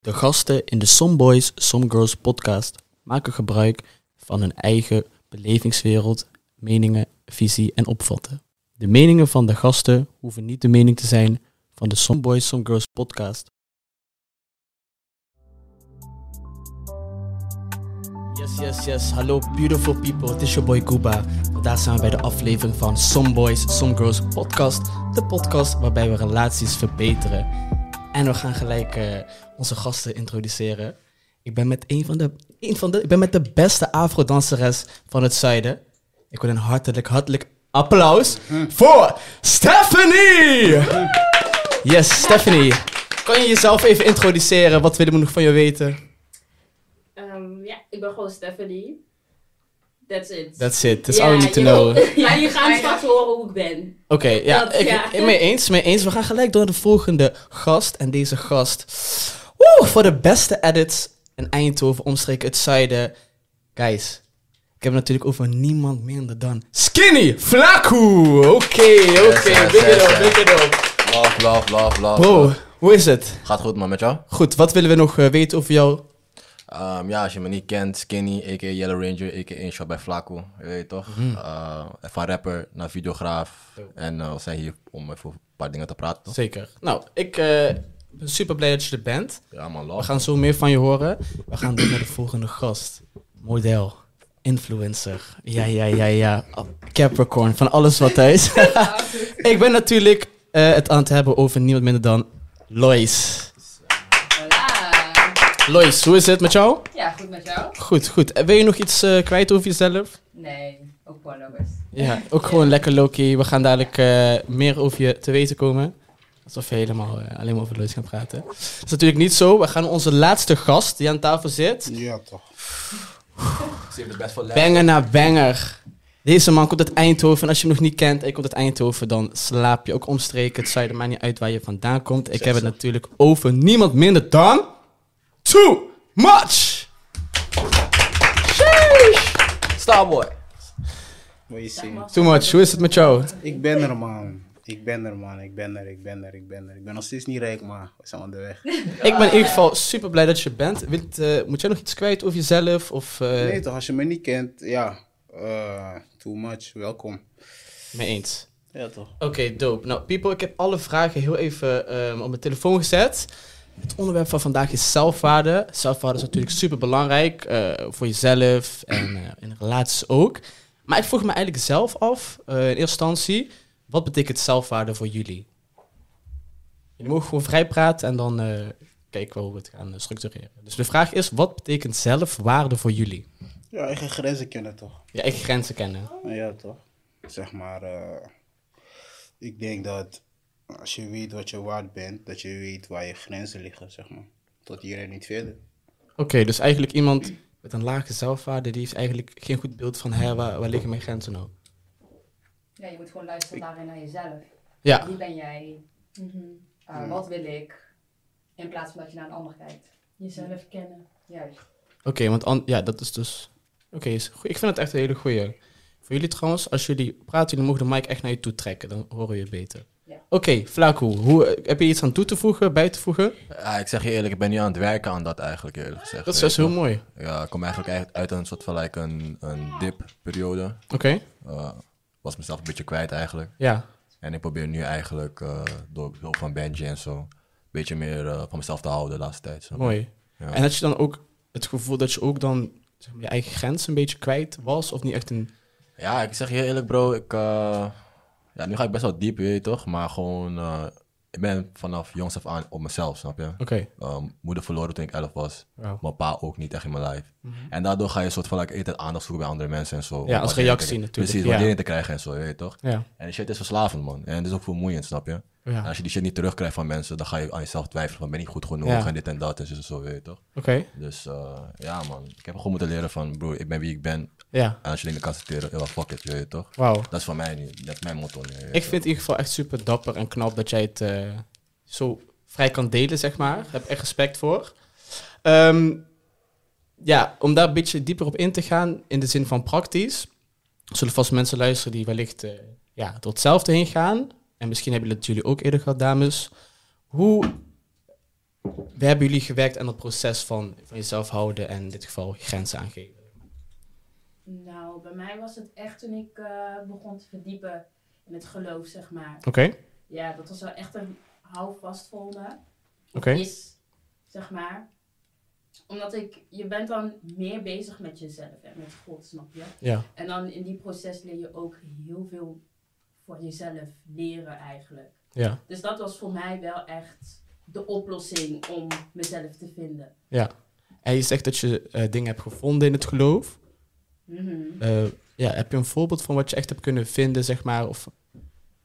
De gasten in de Some Boys, Some Girls podcast maken gebruik van hun eigen belevingswereld, meningen, visie en opvatten. De meningen van de gasten hoeven niet de mening te zijn van de Some Boys, Some Girls podcast. Yes, yes, yes. Hallo beautiful people. Het is your boy Kuba. Vandaag zijn we bij de aflevering van Some Boys, Some Girls podcast. De podcast waarbij we relaties verbeteren. En we gaan gelijk eh, onze gasten introduceren. Ik ben met een van de, een van de, ik ben met de beste afrodanseres van het zuiden. Ik wil een hartelijk, hartelijk applaus voor Stephanie! Yes, Stephanie. Kan je jezelf even introduceren? Wat willen we nog van je weten? Ehm, ja, ik ben gewoon Stephanie. That's it. That's it. That's Ja, all you need to know. Ja, je gaat straks horen hoe ik ben. Oké, ja, Dat- ik, ja. ik mee eens, mee eens. We gaan gelijk door naar de volgende gast. En deze gast, woe, voor de beste edits in Eindhoven, omstreken het zuiden. Guys, ik heb het natuurlijk over niemand minder dan Skinny Flaku. Oké, oké, yes, big it yes, up, yes. big it up. Love, love, love, love. Bro, hoe is het? Gaat goed man, met jou? Goed, wat willen we nog eh, weten over jou? Ehm, ja, als je me niet kent, Skinny, a.k.a. Yellow Ranger, a.k.a. Inshot bij Flaco. Je weet toch? Mhm. Eh, van rapper naar videograaf. En eh, we zijn hier om even een paar dingen te praten, toch? Zeker. Nou, ik eh, ben super blij dat je er bent. Ja man, We gaan zo meer van je horen. We gaan door naar de volgende gast. Model. Influencer. Ja, ja, ja, ja. Oh, Capricorn. Van alles wat hij is. ik ben natuurlijk eh, het aan het hebben over niemand minder dan Lois. Lois, hoe is het met jou? Ja, goed met jou? Goed, goed. En wil je nog iets eh, kwijt over jezelf? Nee, ook porno's. Ja, ook gewoon lekker Loki. We gaan dadelijk eh, meer over je te weten komen. Alsof je helemaal eh, alleen maar over Lois gaan praten. Dat is natuurlijk niet zo. We gaan onze laatste gast die aan tafel zit. Ja, toch. Best for last. Banger na banger. Deze man komt uit Eindhoven. En als je hem nog niet kent en je komt uit Eindhoven, dan slaap je ook omstreken. Het zuiden maakt niet uit waar je vandaan komt. Ik heb het natuurlijk over niemand minder dan... Too much! Starboy. Je zien. Too much, hoe is het met jou? Ik ben er, man. Ik ben er, man. Ik ben er, ik ben er, ik ben er. Ik ben nog steeds niet rijk, maar we zijn onderweg. Ik ben in ieder geval super blij dat je bent. Wilt, eh, moet jij nog iets kwijt over jezelf? Of, eh Nee, toch? Als je me niet kent, ja. eh, too much. Welkom. Mee eens. Ja, toch? Oké, dope. Nou, people, ik heb alle vragen heel even ehm, op mijn telefoon gezet. Het onderwerp van vandaag is zelfwaarde. Zelfwaarde is natuurlijk super belangrijk voor jezelf en eh, in relaties ook. Maar ik vroeg me eigenlijk zelf af, eh, in eerste instantie, wat betekent zelfwaarde voor jullie? Jullie mogen gewoon vrij praten en dan eh, kijken we hoe we het gaan eh, structureren. Dus de vraag is, wat betekent zelfwaarde voor jullie? Ja, eigen grenzen kennen, toch? Je eigen grenzen kennen. Ja, toch? Zeg maar, eh, ik denk dat als je weet wat je waard bent, dat je weet waar je grenzen liggen, zeg maar. Tot hier en niet verder. Oké, dus eigenlijk iemand met een lage zelfwaarde, die heeft eigenlijk geen goed beeld van, hé, waar, waar liggen mijn grenzen nou? Ja, je moet gewoon luisteren daarin naar jezelf. Ja, Wie ben jij? Uh, Wat wil ik? In plaats van dat je naar een ander kijkt. Jezelf kennen. Juist. oké, want an- ja, dat is dus... Oké, is goed. ik vind het echt een hele goeie. Voor jullie trouwens, als jullie praten, jullie mogen de mic echt naar je toe trekken, dan horen je het beter. Oké, Flaku, hoe, heb je iets aan toe te voegen, bij te voegen? Ja, ik zeg je eerlijk, ik ben nu aan het werken aan dat eigenlijk, eerlijk gezegd. Dat is best heel mooi. Ja, ik kom eigenlijk uit- uit een soort van like een, een dip-periode. Oké, Eh, was mezelf een beetje kwijt eigenlijk. ja. En ik probeer nu eigenlijk eh, door hulp van Benji en zo... een beetje meer eh, van mezelf te houden de laatste tijd. snap je? Mooi. Ja. En had je dan ook het gevoel dat je ook dan zeg maar, je eigen grens een beetje kwijt was? Of niet echt een... Ja, ik zeg je eerlijk, bro. Ik, eh, ja, nu ga ik best wel diep, weet je toch? Maar gewoon, eh, ik ben vanaf jongs af aan op mezelf, snap je? Oké, Ehm, moeder verloren toen ik 11 was. Wauw. Mijn pa ook niet echt in mijn lijf. En daardoor ga je een soort van like, altijd aandacht zoeken bij andere mensen en zo. Ja, als reactie natuurlijk, Precies, ja. waardering te krijgen en zo, je weet toch? ja. En die shit is verslavend, man. En het is ook vermoeiend, snap je? En ja. als je die shit niet terugkrijgt van mensen, dan ga je aan jezelf twijfelen van ben ik goed genoeg Ja. en dit en dat en zo, zo, weet je toch? Oké, Dus eh, ja, man. Ik heb gewoon moeten leren van, bro, ik ben wie ik ben. Ja. En als je dingen kan accepteren, ja, fuck it, je weet toch? Wauw. Dat is voor mij nu, dat is mijn motto nu. Ik vind het in ieder geval echt super dapper en knap dat jij het eh, zo vrij kan delen, zeg maar. Daar heb ik echt respect voor. Ehm, ja, om daar een beetje dieper op in te gaan, in de zin van praktisch, zullen vast mensen luisteren die wellicht eh, ja, door hetzelfde heen gaan. En misschien hebben jullie het jullie ook eerder gehad, dames. Hoe hebben jullie gewerkt aan het proces van, van jezelf houden en in dit geval grenzen aangeven? Nou, bij mij was het echt toen ik eh, begon te verdiepen in het geloof, zeg maar. Oké, Ja, dat was wel echt een houvast voor me. Oké. Is, zeg maar. Omdat ik, je bent dan meer bezig met jezelf en met God, snap je? ja. En dan in die proces leer je ook heel veel voor jezelf leren eigenlijk. Ja, Dus dat was voor mij wel echt de oplossing om mezelf te vinden. ja. En je zegt dat je eh, dingen hebt gevonden in het geloof. Mhm. Eh, ja, heb je een voorbeeld van wat je echt hebt kunnen vinden, zeg maar? Of,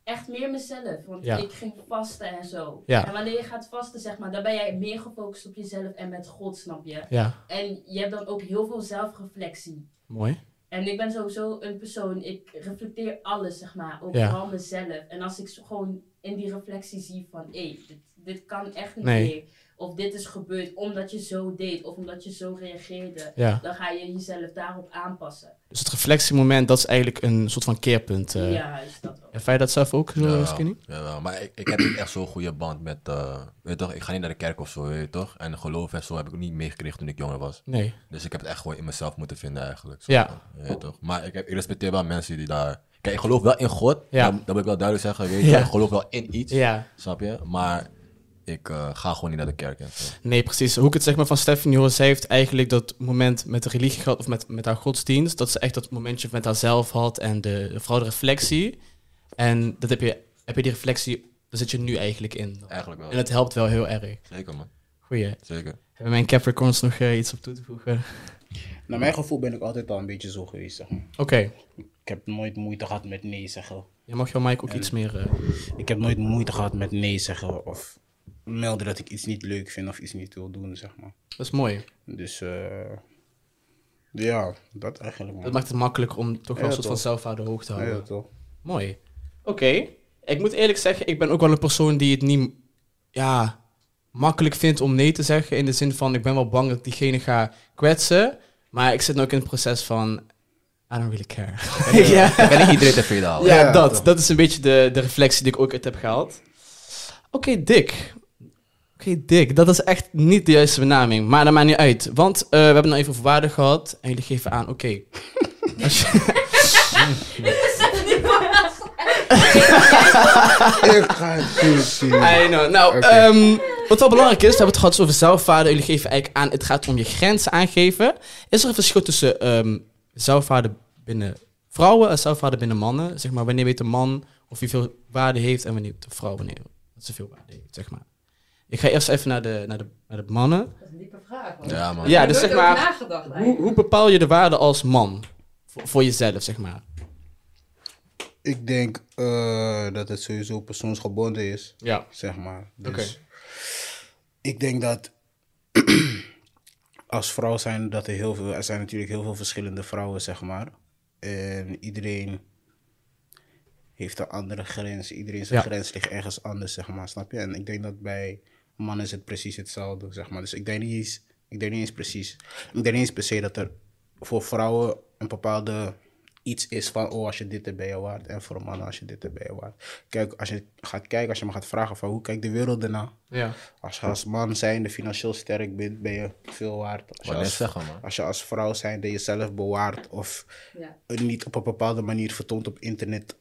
Echt meer mezelf, want Ja. ik ging vasten en zo. Ja. En wanneer je gaat vasten, zeg maar, dan ben jij meer gefocust op jezelf en met God, snap je? ja, En je hebt dan ook heel veel zelfreflectie. mooi. En ik ben sowieso een persoon, ik reflecteer alles, zeg maar, ook Ja. vooral mezelf. En als ik zo gewoon in die reflectie zie van, hé, dit, dit kan echt niet Nee. meer. Of dit is gebeurd omdat je zo deed, of omdat je zo reageerde. Ja. Dan ga je jezelf daarop aanpassen. Dus het reflectiemoment, dat is eigenlijk een soort van keerpunt. eh. ja, is dat ook. Ervaar je dat zelf ook zo, Ja, Skinny? jawel. maar ik, ik heb niet echt zo'n goede band met, eh, weet je toch, ik ga niet naar de kerk of zo, weet je toch? En geloof en zo heb ik ook niet meegekregen toen ik jonger was. Nee. Dus ik heb het echt gewoon in mezelf moeten vinden eigenlijk. Ja. Weet je toch? Maar ik, heb, ik respecteer wel mensen die daar... Kijk, ik geloof wel in God, Ja. dat, dat wil ik wel duidelijk zeggen, weet je. Ja. Ik geloof wel in iets, Ja. snap je? Maar ik eh, ga gewoon niet naar de kerk en zo. Nee, precies. Hoe ik het zeg maar van Stephanie hoor, zij heeft eigenlijk dat moment met de religie gehad, of met, met haar godsdienst, dat ze echt dat momentje met haarzelf had en de, vooral de reflectie. En dat heb je, heb je die reflectie, daar zit je nu eigenlijk in. Eigenlijk wel. En het helpt wel heel erg. Zeker man, Goeie. zeker. Hebben mijn Capricorns nog eh, iets op toe te voegen? Naar mijn gevoel ben ik altijd al een beetje zo geweest. Zeg maar. Oké. Ik heb nooit moeite gehad met nee zeggen. Je mag jouw mic ook iets meer... eh, Ik heb nooit moeite gehad met nee zeggen of melden dat ik iets niet leuk vind of iets niet wil doen, zeg maar. dat is mooi. Dus eh, ja, dat eigenlijk. Man. Dat maakt het makkelijker om toch wel Ja, een soort van zelfwaarde hoog te houden. ja, toch. Mooi. Oké. Ik moet eerlijk zeggen, ik ben ook wel een persoon die het niet ja, makkelijk vindt om nee te zeggen. In de zin van, ik ben wel bang dat ik diegene ga kwetsen. Maar ik zit nu ook in het proces van, I don't really care. ja, Ik ben niet iedereen tevreden houden. ja, Ja, dat. toch. Dat is een beetje de, de reflectie die ik ook uit heb gehaald. Oké, Dick. Oké, Dick. Dat is echt niet de juiste benaming. Maar dat maakt niet uit. Want eh, we hebben nou even over waarde gehad. En jullie geven aan, oké. Als je- Ik ga het zien. I know. Nou, ehm, wat wel belangrijk is, we hebben het gehad over zelfwaarde. Jullie geven eigenlijk aan, het gaat om je grenzen aangeven. Is er een verschil tussen ehm, zelfwaarde binnen vrouwen en zelfwaarde binnen mannen? Zeg maar, wanneer weet een man of hij veel waarde heeft en wanneer weet een vrouw wanneer ze veel waarde heeft, zeg maar. Ik ga eerst even naar de, naar de, naar de mannen. Dat is een diepe vraag. hoor. Ja, man. Ja, dus zeg maar, hoe, hoe bepaal je de waarde als man? Voor, voor jezelf, zeg maar. Ik denk eh, dat het sowieso persoonsgebonden is, Ja. zeg maar. Dus Oké. ik denk dat als vrouw zijn dat er heel veel, er zijn natuurlijk heel veel verschillende vrouwen, zeg maar. En iedereen heeft een andere grens. Iedereen zijn Ja. grens ligt ergens anders, zeg maar, snap je? En ik denk dat bij mannen is het precies hetzelfde, zeg maar. Dus ik denk niet eens, ik denk niet eens precies, ik denk niet eens per se dat er voor vrouwen een bepaalde iets is van, oh, als je dit erbij je waard. En voor mannen, als je dit erbij je waard. Kijk, als je gaat kijken, als je me gaat vragen van, hoe kijkt de wereld ernaar? Ja. Als je als man zijnde financieel sterk bent, ben je veel waard. Als je als, zeggen, man. als je als vrouw zijnde jezelf bewaart of Ja. niet op een bepaalde manier vertoont op internet,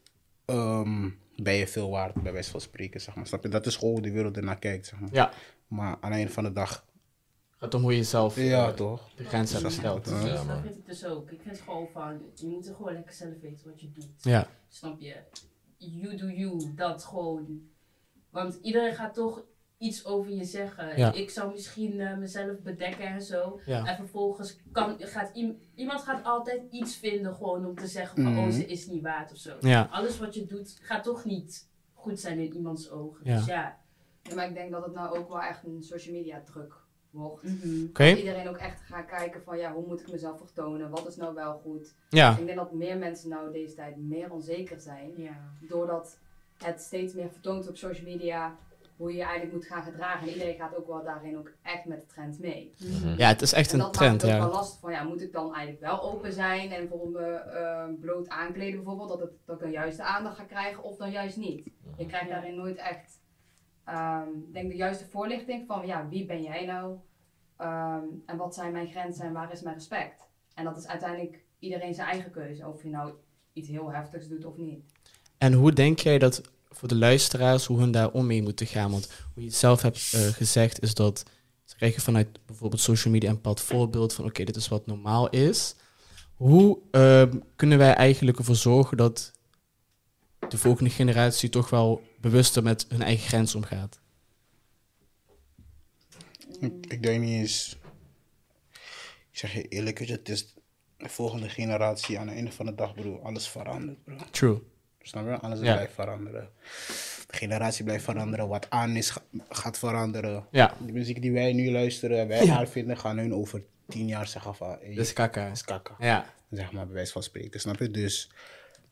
ehm, ben je veel waard, bij wijze van spreken, zeg maar. Snap je? Dat is gewoon hoe de wereld ernaar kijkt, zeg maar. Ja. Maar aan het einde van de dag, Gaat om hoe je zelf ja, eh, toch? de grenzen hebt gesteld. Ja. Ja, dat man. vind ik dus ook. Ik vind gewoon van, je moet er gewoon lekker zelf weten wat je doet. Ja. Snap je? You do you, dat gewoon. Want iedereen gaat toch iets over je zeggen. Ja. Ik zou misschien eh, mezelf bedekken en zo. Ja. En vervolgens kan, gaat iem- iemand gaat altijd iets vinden gewoon om te zeggen van, Mhm. oh ze is niet waard of zo. Ja. Alles wat je doet gaat toch niet goed zijn in iemands ogen. Ja. Dus ja. Ja, maar ik denk dat het nou ook wel echt een social media druk wordt. Mhm. Oké. Iedereen ook echt gaat kijken van ja, hoe moet ik mezelf vertonen? Wat is nou wel goed? Ja. Ik denk dat meer mensen nou deze tijd meer onzeker zijn. Ja. Doordat het steeds meer vertoont op social media hoe je je eigenlijk moet gaan gedragen. En iedereen gaat ook wel daarin ook echt met de trend mee. Mhm. Ja, het is echt En een dat trend, maakt het ook ja. wel lastig van ja, moet ik dan eigenlijk wel open zijn en voor me eh, bloot aankleden bijvoorbeeld, dat, het, dat ik dan juist de aandacht ga krijgen of dan juist niet. Je krijgt daarin nooit echt Ehm, ik denk de juiste voorlichting van ja, wie ben jij nou? Ehm, en wat zijn mijn grenzen en waar is mijn respect? En dat is uiteindelijk iedereen zijn eigen keuze, of je nou iets heel heftigs doet of niet. En hoe denk jij dat voor de luisteraars, hoe hun daar om mee moeten gaan? Want hoe je het zelf hebt eh, gezegd, is dat ze krijgen vanuit bijvoorbeeld social media een bepaald voorbeeld van oké, dit is wat normaal is. Hoe ehm, kunnen wij eigenlijk ervoor zorgen dat de volgende generatie toch wel bewuster met hun eigen grens omgaat? Ik, ik denk niet eens. Ik zeg je eerlijk, het is de volgende generatie aan het einde van de dag, bro. Alles verandert, bro. True. Snap je? Alles Ja. blijft veranderen. De generatie blijft veranderen. Wat aan is, ga- gaat veranderen. Ja, De muziek die wij nu luisteren, wij haar vinden, gaan hun over tien jaar zeggen van... Hey, dat is kaka. is. Ja, Zeg maar, bij wijze van spreken. Snap je? Dus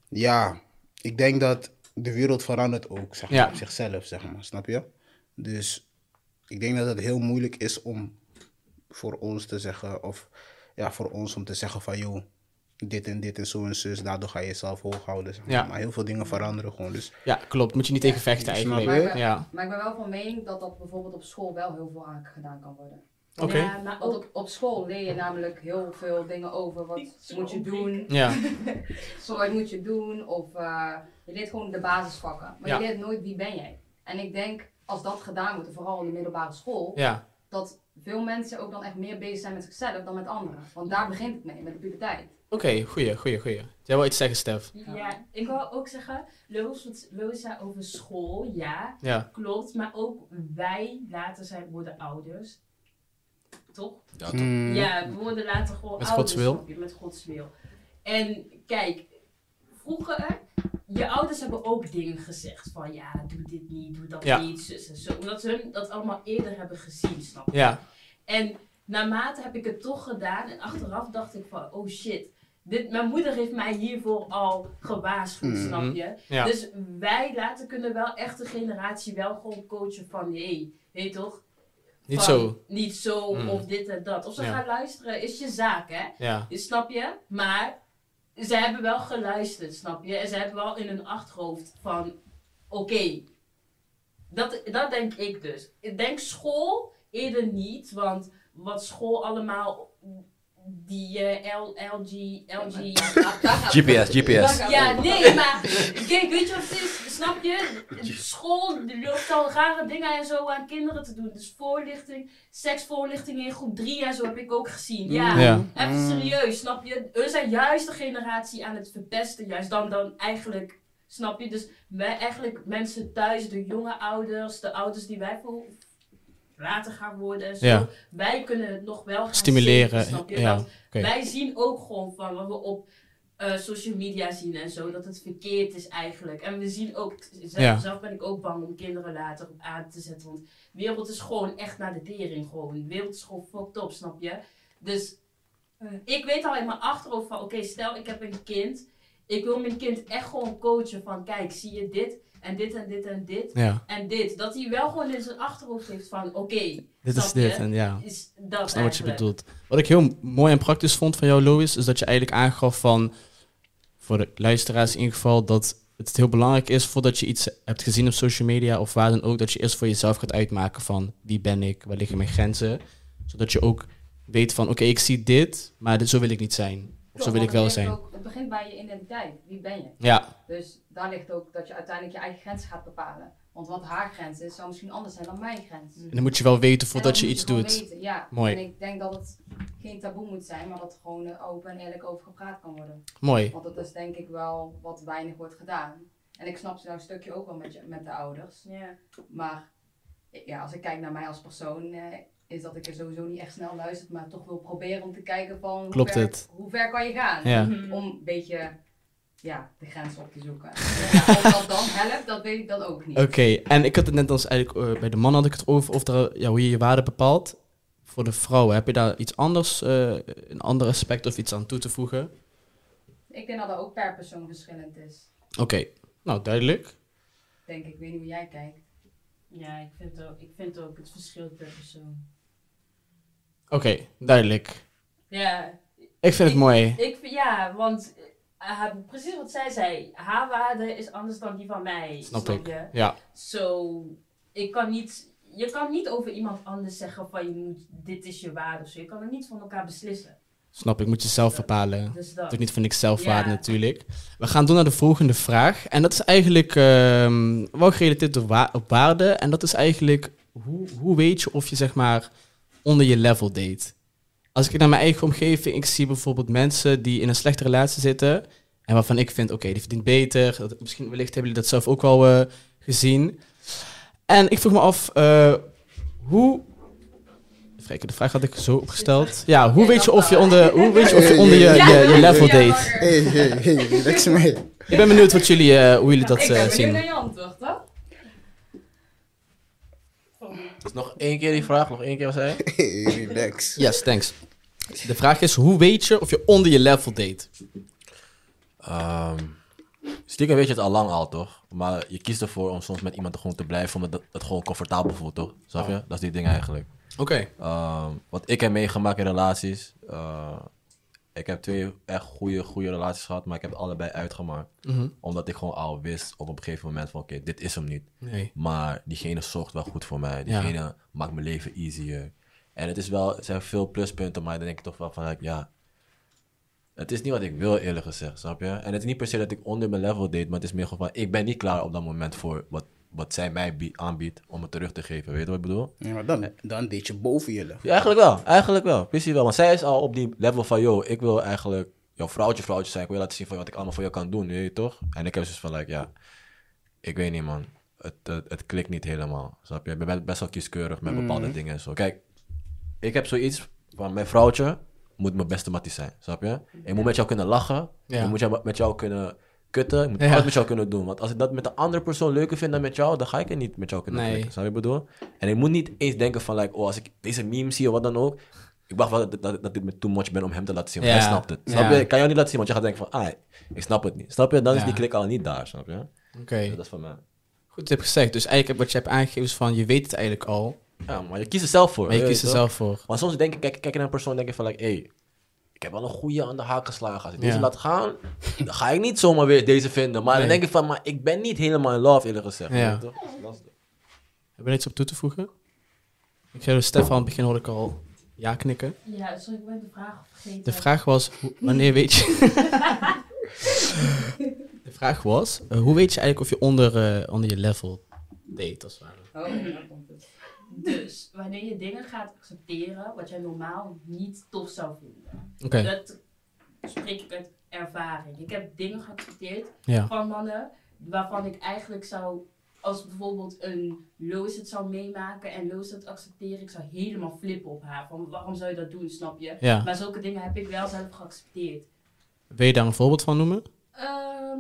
ja, ik denk dat de wereld verandert ook, zeg maar, Ja. op zichzelf, zeg maar. Snap je? Dus ik denk dat het heel moeilijk is om voor ons te zeggen, of ja, voor ons om te zeggen van, joh, dit en dit en zo en zus, daardoor ga je jezelf hoog houden. Zeg maar. Ja. maar heel veel dingen veranderen gewoon. Dus ja klopt. Moet je niet tegen vechten eigenlijk. Maar ik, ben, Ja, maar ik ben wel van mening dat dat bijvoorbeeld op school wel heel veel aan gedaan kan worden. oké. Ja, maar op, op school leer je namelijk heel veel dingen over wat moet je doen, Ja, zo wat moet je doen, of eh, je leert gewoon de basisvakken. Maar Ja. je leert nooit wie ben jij. En ik denk, als dat gedaan wordt, vooral in de middelbare school, ja, dat veel mensen ook dan echt meer bezig zijn met zichzelf dan met anderen. Want daar begint het mee, met de puberteit. Oké. Goeie, goeie, goeie. Jij wil iets zeggen, Stef? Ja, ik wil ook zeggen, Lois, wat Lois zei over school, ja, Ja, klopt. Maar ook wij later zijn, worden ouders. Toch? Ja, toch? mm, Ja, we worden later gewoon Met ouders. Gods wil. je, Met Gods wil. En kijk, vroeger, je ouders hebben ook dingen gezegd van ja, doe dit niet, doe dat Ja. niet, zus en zo. Omdat ze hun dat allemaal eerder hebben gezien, snap je? ja, En naarmate heb ik het toch gedaan en achteraf dacht ik van oh shit. Dit, mijn moeder heeft mij hiervoor al gewaarschuwd, Mhm. snap je? ja. Dus wij later kunnen wel echt de generatie wel gewoon coachen van hé, hey, toch? Niet Van, zo. Niet zo Mm. of dit en dat. Of ze Ja. gaan luisteren, is je zaak hè? Ja, Snap je? Maar ze hebben wel geluisterd, snap je? En ze hebben wel in hun achterhoofd van, oké, dat, dat denk ik dus. Ik denk school eerder niet, want wat school allemaal, die L, LG, LG... GPS, GPS. Ja, nee, maar kijk, weet je wat het is? Snap je? School die loopt al rare dingen en zo aan kinderen te doen. Dus voorlichting, seksvoorlichting in groep 3 en zo heb ik ook gezien. Ja, Ja. even serieus, snap je? We zijn juist de generatie aan het verpesten, juist dan, dan eigenlijk, snap je? Dus wij eigenlijk mensen thuis, de jonge ouders, de ouders die wij voor later gaan worden en zo. Ja. Wij kunnen het nog wel gaan Stimuleren, je? ja. Wij zien ook gewoon van wat we op eh, social media zien en zo, dat het verkeerd is eigenlijk. En we zien ook, zelf, Ja. zelf ben ik ook bang om kinderen later op aan te zetten, want de wereld is gewoon echt naar de tering gewoon. De wereld is gewoon fucked up, snap je? Dus ik weet al in mijn achterhoofd van, oké, stel ik heb een kind, ik wil mijn kind echt gewoon coachen van, kijk, zie je dit en dit en dit en dit Ja, en dit. Dat hij wel gewoon in zijn achterhoofd heeft van, oké, dit is dit en ja. is dat snap wat je bedoelt. Wat ik heel mooi en praktisch vond van jou, Louis, is dat je eigenlijk aangaf van, voor de luisteraars in ieder geval, dat het heel belangrijk is voordat je iets hebt gezien op social media of waar dan ook, dat je eerst voor jezelf gaat uitmaken van wie ben ik, waar liggen mijn grenzen. Zodat je ook weet van, oké, ik zie dit, maar dit, zo wil ik niet zijn. Of zo wil ik wel zijn. ook- het begint bij je identiteit. Wie ben je? Ja, Dus daar ligt ook dat je uiteindelijk je eigen grenzen gaat bepalen. Want wat haar grens is, zou misschien anders zijn dan mijn grens. en dan moet je wel weten En voordat dat je moet iets doet. weten, Ja, Mooi. en ik denk dat het geen taboe moet zijn, maar dat er gewoon open en eerlijk over gepraat kan worden. Mooi. Want dat is denk ik wel wat weinig wordt gedaan. En ik snap ze nou een stukje ook wel met, je, met de ouders. Ja. Maar ja, als ik kijk naar mij als persoon, eh, is dat ik er sowieso niet echt snel luister, maar toch wil proberen om te kijken van Klopt hoe, ver, het? hoe ver kan je gaan? Ja. Om een beetje ja, de grens op te zoeken. Ja, of dat dan helpt, dat weet ik dan ook niet. Oké, en ik had het net als eigenlijk eh, bij de man had ik het over of er, ja, hoe je je waarde bepaalt. Voor de vrouwen, heb je daar iets anders, eh, een ander aspect of iets aan toe te voegen? Ik denk dat dat ook per persoon verschillend is. Oké, nou duidelijk. Denk ik, weet niet hoe jij kijkt. Ja, ik vind, ook, ik vind ook het verschil per persoon. Oké, duidelijk. Ja, Ik vind het mooi. ik, ja want eh, precies wat zij zei, haar waarde is anders dan die van mij. Snap Snap, ik. je? Ja, Zo, ik kan niet, je kan niet over iemand anders zeggen van je moet, dit is je waarde of zo. Je kan het niet van elkaar beslissen. Snap ik, moet je zelf bepalen. Dus Dat dat. is niet van ik zelfwaarde Ja. natuurlijk. We gaan door naar de volgende vraag. En dat is eigenlijk ehm, wel gerelateerd op, wa- op waarde. En dat is eigenlijk, hoe, hoe weet je of je zeg maar onder je level date? Als ik naar mijn eigen omgeving, ik zie bijvoorbeeld mensen die in een slechte relatie zitten. En waarvan ik vind, oké, die verdient beter. Dat, misschien wellicht hebben jullie dat zelf ook wel eh, gezien. En ik vroeg me af, eh, hoe... Even de vraag had ik zo opgesteld. Ja, hoe weet je of je onder, hoe weet je, of je, onder je, je, je level maar- Hey, hey, hey, relax mee. Ik ben benieuwd wat jullie, eh, hoe jullie dat ik eh, ben benieuwd zien. naar je antwoord? Dus nog één keer die vraag, nog één keer wat zei je? Hey, relax. Yes, thanks. De vraag is, hoe weet je of je onder je level date? Ehm, stiekem weet je het al lang al, toch? Maar je kiest ervoor om soms met iemand gewoon te blijven, omdat het, het gewoon comfortabel voelt, toch? Snap je? Dat is die ding eigenlijk. Oké. Ehm, wat ik heb meegemaakt in relaties. eh, ik heb twee echt goede, goede relaties gehad, maar ik heb het allebei uitgemaakt. Mhm. Omdat ik gewoon al wist op een gegeven moment van oké, dit is hem niet. Nee. Maar diegene zorgt wel goed voor mij. Ja. Diegene maakt mijn leven easier. En het is wel, er zijn veel pluspunten, maar dan denk ik toch wel van ja. Het is niet wat ik wil, eerlijk gezegd, snap je? En het is niet per se dat ik onder mijn level deed, maar het is meer gewoon van, ik ben niet klaar op dat moment voor wat, wat zij mij bie- aanbiedt om het terug te geven. Weet je wat ik bedoel? Ja, maar dan, dan deed je boven je level. Ja, eigenlijk wel. Eigenlijk wel. Precies wel. Want zij is al op die level van, yo, ik wil eigenlijk jouw vrouwtje, vrouwtje zijn. Ik wil laten zien van wat ik allemaal voor jou kan doen, weet je toch? En ik heb dus van, like, ja, ik weet niet, man. Het, het, het klikt niet helemaal. Snap je? Ik ben best wel kieskeurig met bepaalde dingen en zo. Kijk, ik heb zoiets van, mijn vrouwtje moet mijn beste mattie zijn. Snap je? Ik moet met jou kunnen lachen. Ja. Ik moet met jou kunnen kutten. Ik moet Ja. alles met jou kunnen doen. Want als ik dat met een andere persoon leuker vind dan met jou, dan ga ik het niet met jou kunnen Nee. klikken. Snap je wat ik bedoel? En ik moet niet eens denken van, like, oh, als ik deze meme zie of wat dan ook. Ik wacht wel dat, dat, dat dit met too much ben om hem te laten zien. Want Ja. hij snapt het. Snap je? Ik kan jou niet laten zien, want je gaat denken van, ah, ik snap het niet. Snap je? Dan is die klik al niet daar, snap je? Oké. Dat is van mij. Goed, je hebt gezegd. Dus eigenlijk wat je hebt aangegeven is van, je weet het eigenlijk al. Ja, maar je kiest er zelf voor. Maar je kiest er zelf voor. Maar soms denk ik, kijk, kijk naar een persoon en denk je van, like, hey, ik heb wel een goede aan de haak geslagen. Als ik deze Ja. laat gaan, dan ga ik niet zomaar weer deze vinden. Maar Nee. dan denk ik van, maar ik ben niet helemaal in love, eerlijk gezegd. Ja. weet je toch? Dat is- Heb je er iets op toe te voegen? Ik zei dus Stefan, het begin hoorde ik al ja knikken. Ja, sorry, ik ben de vraag vergeten. De vraag was, wanneer weet je... de vraag was, eh, hoe weet je eigenlijk of je onder, eh, onder je level date, als het ware? Oh, komt het. Dus, wanneer je dingen gaat accepteren wat jij normaal niet tof zou vinden. Dat spreek ik uit ervaring. Ik heb dingen geaccepteerd ja. van mannen waarvan ik eigenlijk zou, als bijvoorbeeld een Lois het zou meemaken en Lois het accepteren, ik zou helemaal flippen op haar. Van waarom zou je dat doen, snap je? ja. Maar zulke dingen heb ik wel zelf geaccepteerd. Wil je daar een voorbeeld van noemen? Ehm,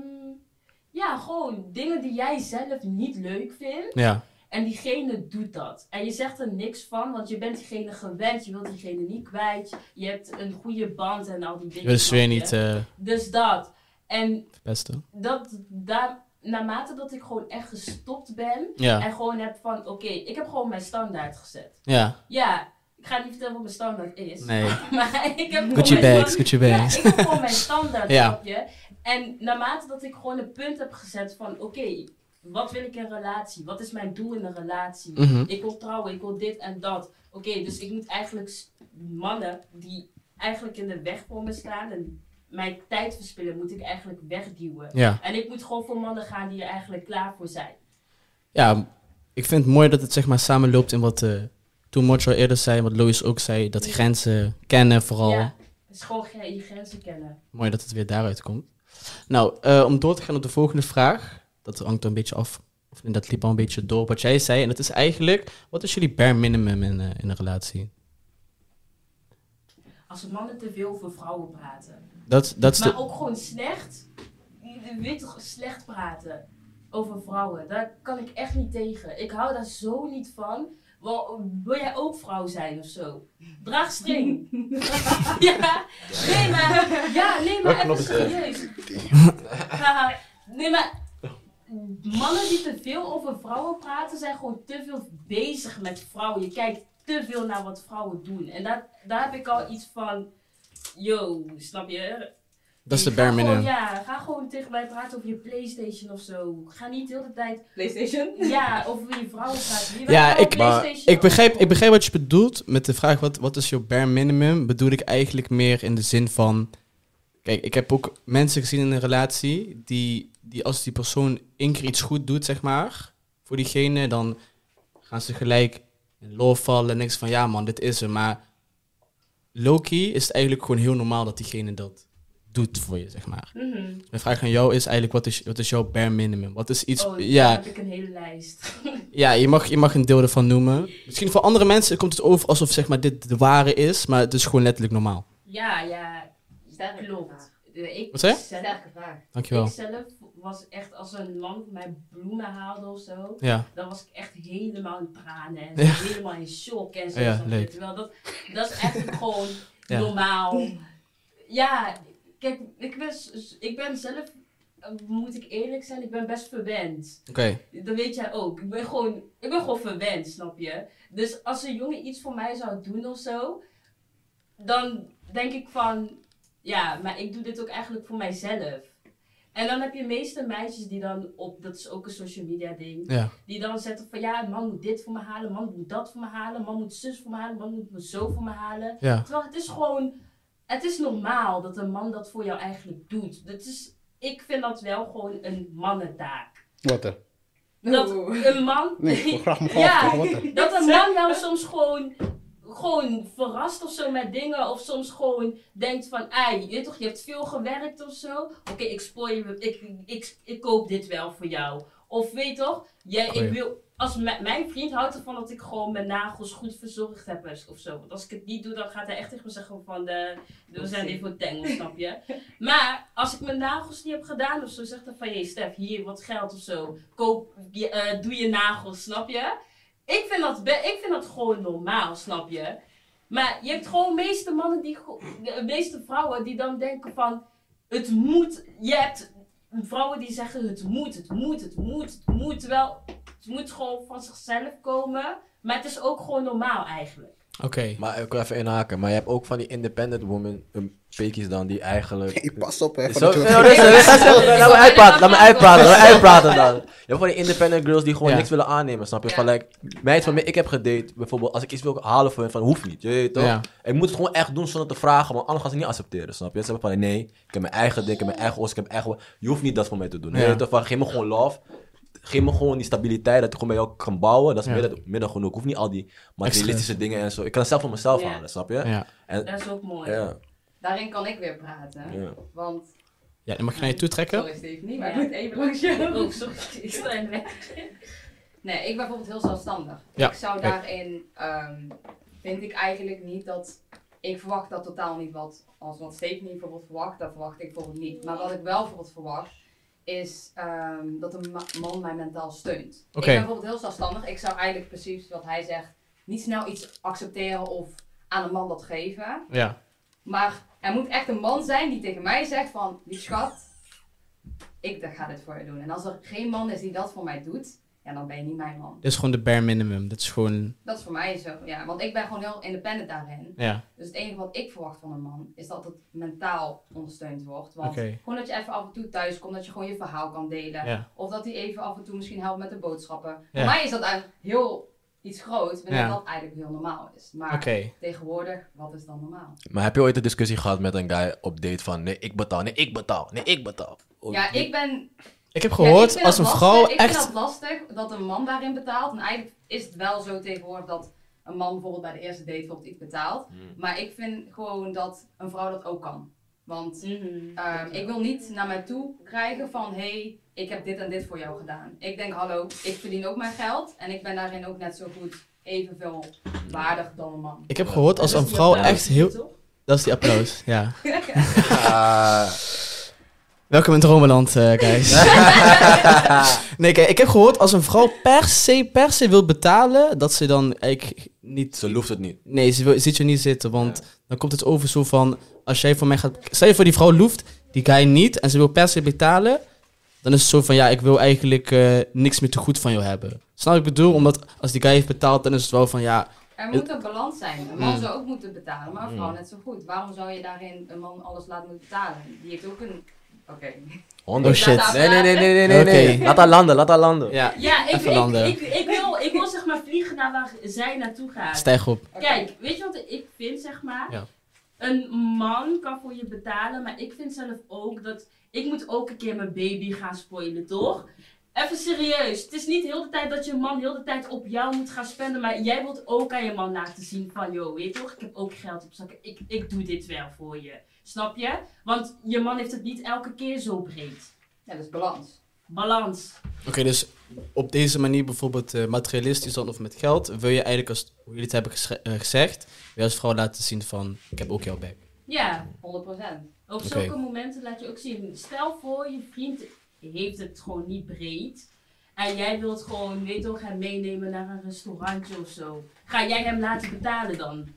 ja, gewoon dingen die jij zelf niet leuk vindt. Ja, En diegene doet dat. En je zegt er niks van, want je bent diegene gewend. Je wilt diegene niet kwijt. Je hebt een goede band en al die dingen. snap je? niet eh Dus dat. En verpesten. dat, daar, naarmate dat ik gewoon echt gestopt ben. Ja, En gewoon heb van, oké, ik heb gewoon mijn standaard gezet. ja, Ja, ik ga niet vertellen wat mijn standaard is. nee. Maar ik heb Gucci bags, Gucci ja, bags. ik heb gewoon mijn standaard, Ja. En naarmate dat ik gewoon een punt heb gezet van, oké, wat wil ik in een relatie? Wat is mijn doel in een relatie? Mhm. Ik wil trouwen, ik wil dit en dat. Oké, dus ik moet eigenlijk mannen die eigenlijk in de weg voor me staan en mijn tijd verspillen, moet ik eigenlijk wegduwen. Ja. En ik moet gewoon voor mannen gaan die er eigenlijk klaar voor zijn. ja, ik vind het mooi dat het zeg maar samenloopt in wat uh, toen Mocho eerder zei, wat Lois ook zei, dat grenzen kennen vooral. Ja, het is gewoon ge- je grenzen kennen. Mooi dat het weer daaruit komt. Nou, eh, om door te gaan op de volgende vraag. Dat hangt er een beetje af. Of dat liep al een beetje door op wat jij zei. En dat is eigenlijk, wat is jullie bare minimum in, eh, in een relatie? Als mannen te veel over vrouwen praten. Dat, dat is Maar de... ook gewoon slecht. Je weet toch slecht praten over vrouwen. Daar kan ik echt niet tegen. Ik hou daar zo niet van. Wel, wil jij ook vrouw zijn of zo? Draag string. ja, nee maar, ja, nee maar even serieus. Nee maar, mannen die te veel over vrouwen praten zijn gewoon te veel bezig met vrouwen. Je kijkt te veel naar wat vrouwen doen. En daar, daar heb ik al iets van, yo, snap je? Dat is de bare minimum. Ja, ga gewoon tegen mij praten over je Playstation of zo. Ga niet de hele tijd, PlayStation? ja, over je vrouw praten. Je Ja, ik- Ik begrijp, ik begrijp wat je bedoelt met de vraag wat, wat is je bare minimum. Bedoel ik eigenlijk meer in de zin van... Kijk, ik heb ook mensen gezien in een relatie die, die als die persoon één keer iets goed doet, zeg maar, voor diegene, dan gaan ze gelijk in love vallen en niks van ja man, dit is er. Maar Loki is het eigenlijk gewoon heel normaal dat diegene dat doet voor je, zeg maar. Mhm. Mijn vraag aan jou is eigenlijk, wat is, wat is jouw bare minimum? Wat is iets... Oh, ja, heb ik een hele lijst. ja, je mag, je mag een deel ervan noemen. Misschien voor andere mensen komt het over alsof zeg maar, dit de ware is, maar het is gewoon letterlijk normaal. ja, ja, Sterke klopt. vraag. Ik Wat zei je? zelf- Sterke vraag. Dankjewel. Ik zelf was echt als een man mij bloemen haalde of zo. Ja, Dan was ik echt helemaal in tranen en Ja. helemaal in shock en zo. Ja. Terwijl dat, dat is echt gewoon Ja. normaal. Ja, kijk, ik ben, ik ben zelf, moet ik eerlijk zijn, ik ben best verwend. oké. Dat weet jij ook. Ik ben gewoon, ik ben gewoon verwend, snap je? Dus als een jongen iets voor mij zou doen of zo, dan denk ik van, ja, maar ik doe dit ook eigenlijk voor mijzelf. En dan heb je meeste meisjes die dan op, dat is ook een social media ding, Ja, die dan zetten van ja, man moet dit voor me halen, man moet dat voor me halen, man moet zus voor me halen, man moet me zo voor me halen. ja. Terwijl het is gewoon, het is normaal dat een man dat voor jou eigenlijk doet. Dat is, ik vind dat wel gewoon een mannentaak. Wat er? Dat een man. Nee, ik wil graag me ja, dat een man jou soms gewoon, gewoon verrast of zo met dingen. Of soms gewoon denkt van, ei, je, weet toch, je hebt veel gewerkt of zo. Oké, ik spoor je, ik, ik, ik koop dit wel voor jou. Of weet toch, jij, ik wil, als mijn vriend houdt ervan dat ik gewoon mijn nagels goed verzorgd heb of zo. Want als ik het niet doe, dan gaat hij echt tegen me zeggen van, de, we zijn even voor tengel, snap je? Maar als ik mijn nagels niet heb gedaan of zo, zegt hij van, hé Stef, hier wat geld of zo. Koop, je, eh, doe je nagels, snap je? Ik vind, dat ik vind dat gewoon normaal, snap je? Maar je hebt gewoon meeste mannen die, de meeste vrouwen die dan denken van, het moet, je hebt vrouwen die zeggen het moet, het moet, het moet, het moet. Terwijl het moet gewoon van zichzelf komen, maar het is ook gewoon normaal eigenlijk. Oké. Maar ik wil even inhaken. Maar je hebt ook van die independent women, um, pekies dan, die eigenlijk... Hey, pas op, hè. Zo, nou, rustig, rustig, laat me uitpraten, laat me uitpraten, laat me uitpraten dan. Je hebt van die independent girls die gewoon Ja. niks willen aannemen, snap je? Van, like, meid van mij, ik heb gedate, bijvoorbeeld, als ik iets wil halen voor hen, van, hoeft niet, je weet toch? Ja. Ik moet het gewoon echt doen zonder te vragen, want anders gaan ze niet accepteren, snap je? Ze hebben van, nee, ik heb mijn eigen ding, ik heb mijn eigen os, ik heb mijn eigen... Je hoeft niet dat voor mij te doen, je weet toch? Van, geef me gewoon love. Geef me gewoon die stabiliteit, dat ik gewoon bij jou kan bouwen. Dat is Ja. midden, midden genoeg. Ik hoef niet al die materialistische dingen en zo. Ik kan het zelf voor mezelf Ja. halen, snap je? Ja. En, Dat is ook mooi. ja, Daarin kan ik weer praten. ja. Want, ja, dan mag je naar je toe trekken. sorry Stephanie, maar Ja. ik moet even langs jou. Oh, sorry, ik sta in de weg. Nee, ik ben bijvoorbeeld heel zelfstandig. Ja, Ik zou daarin, ehm, vind ik eigenlijk niet dat, ik verwacht dat totaal niet wat, als wat Stephanie bijvoorbeeld verwacht, dat verwacht ik bijvoorbeeld niet. Maar wat ik wel bijvoorbeeld verwacht, is ehm, dat een ma- man mij mentaal steunt. Ik ben bijvoorbeeld heel zelfstandig. Ik zou eigenlijk precies wat hij zegt, niet snel iets accepteren of aan een man dat geven. Ja. Maar er moet echt een man zijn die tegen mij zegt van, lief schat, ik ga dit voor je doen. En als er geen man is die dat voor mij doet, ja, dan ben je niet mijn man. Dit is gewoon de bare minimum. Dit is gewoon... Dat is voor mij zo, ja. Want ik ben gewoon heel independent daarin. Ja, Dus het enige wat ik verwacht van een man, is dat het mentaal ondersteund wordt. Want Oké. gewoon dat je even af en toe thuis komt, dat je gewoon je verhaal kan delen. ja. Of dat hij even af en toe misschien helpt met de boodschappen. Ja. Voor mij is dat eigenlijk heel iets groots, wanneer Ja. dat eigenlijk heel normaal is. Maar tegenwoordig, wat is dan normaal? Maar heb je ooit een discussie gehad met een guy op date van nee, ik betaal, nee, ik betaal, nee, ik betaal? Of- Ja, ik ben Ik heb Ja, ik gehoord, als een lastig. vrouw Ik vind echt... dat lastig dat een man daarin betaalt. En eigenlijk is het wel zo tegenwoordig dat een man bijvoorbeeld bij de eerste date bijvoorbeeld iets betaalt. Hmm. Maar ik vind gewoon dat een vrouw dat ook kan. Want Mhm. ehm, ik wil niet naar mij toe krijgen van... hé, hey, ik heb dit en dit voor jou gedaan. Ik denk, hallo, ik verdien ook mijn geld. En ik ben daarin ook net zo goed evenveel waardig dan een man. Ik heb gehoord, als een vrouw echt heel... Dat is die applaus, ja. Welkom in Dromenland, eh, guys. nee, kijk, ik heb gehoord, als een vrouw per se, per se wil betalen, dat ze dan eigenlijk niet... ze loeft het niet. Nee, ze wil, ziet je niet zitten, want dan komt het over zo van... Als jij voor mij gaat... Stel je voor die vrouw loeft, die guy niet, en ze wil per se betalen... Dan is het zo van, ja, ik wil eigenlijk eh, niks meer te goed van jou hebben. Snap ik bedoel? Omdat als die guy heeft betaald, dan is het wel van, ja... Er moet een balans zijn. Een man Mm. zou ook moeten betalen, maar een vrouw Mm. net zo goed. Waarom zou je daarin een man alles laten moeten betalen? Die heeft ook een... Oké. Honderd. Oh, shit. Nee, nee, nee, nee, nee, nee. Laat haar landen, laat haar landen. Ja, Ja, ik, Even ik, landen. ik, ik, wil, ik wil zeg maar vliegen naar waar zij naartoe gaat. stijg op. Kijk, weet je wat ik vind, zeg maar? Ja. Een man kan voor je betalen, maar ik vind zelf ook dat... Ik moet ook een keer mijn baby gaan spoilen, toch? Even serieus. Het is niet heel de tijd dat je man heel de tijd op jou moet gaan spenden, maar jij wilt ook aan je man laten zien van, yo, weet je toch? Ik heb ook geld op zakken. Ik, ik doe dit wel voor je. Snap je? Want je man heeft het niet elke keer zo breed. Ja, dus balans. Balans. Oké, dus op deze manier bijvoorbeeld eh, materialistisch dan of met geld, wil je eigenlijk, als, hoe jullie het hebben eh, gezegd, wil je als vrouw laten zien van, ik heb ook jouw back. Ja, 100%. Op zulke momenten laat je ook zien. Stel voor, je vriend heeft het gewoon niet breed. En jij wilt gewoon, weet toch, hem meenemen naar een restaurantje of zo. Ga jij hem laten betalen dan?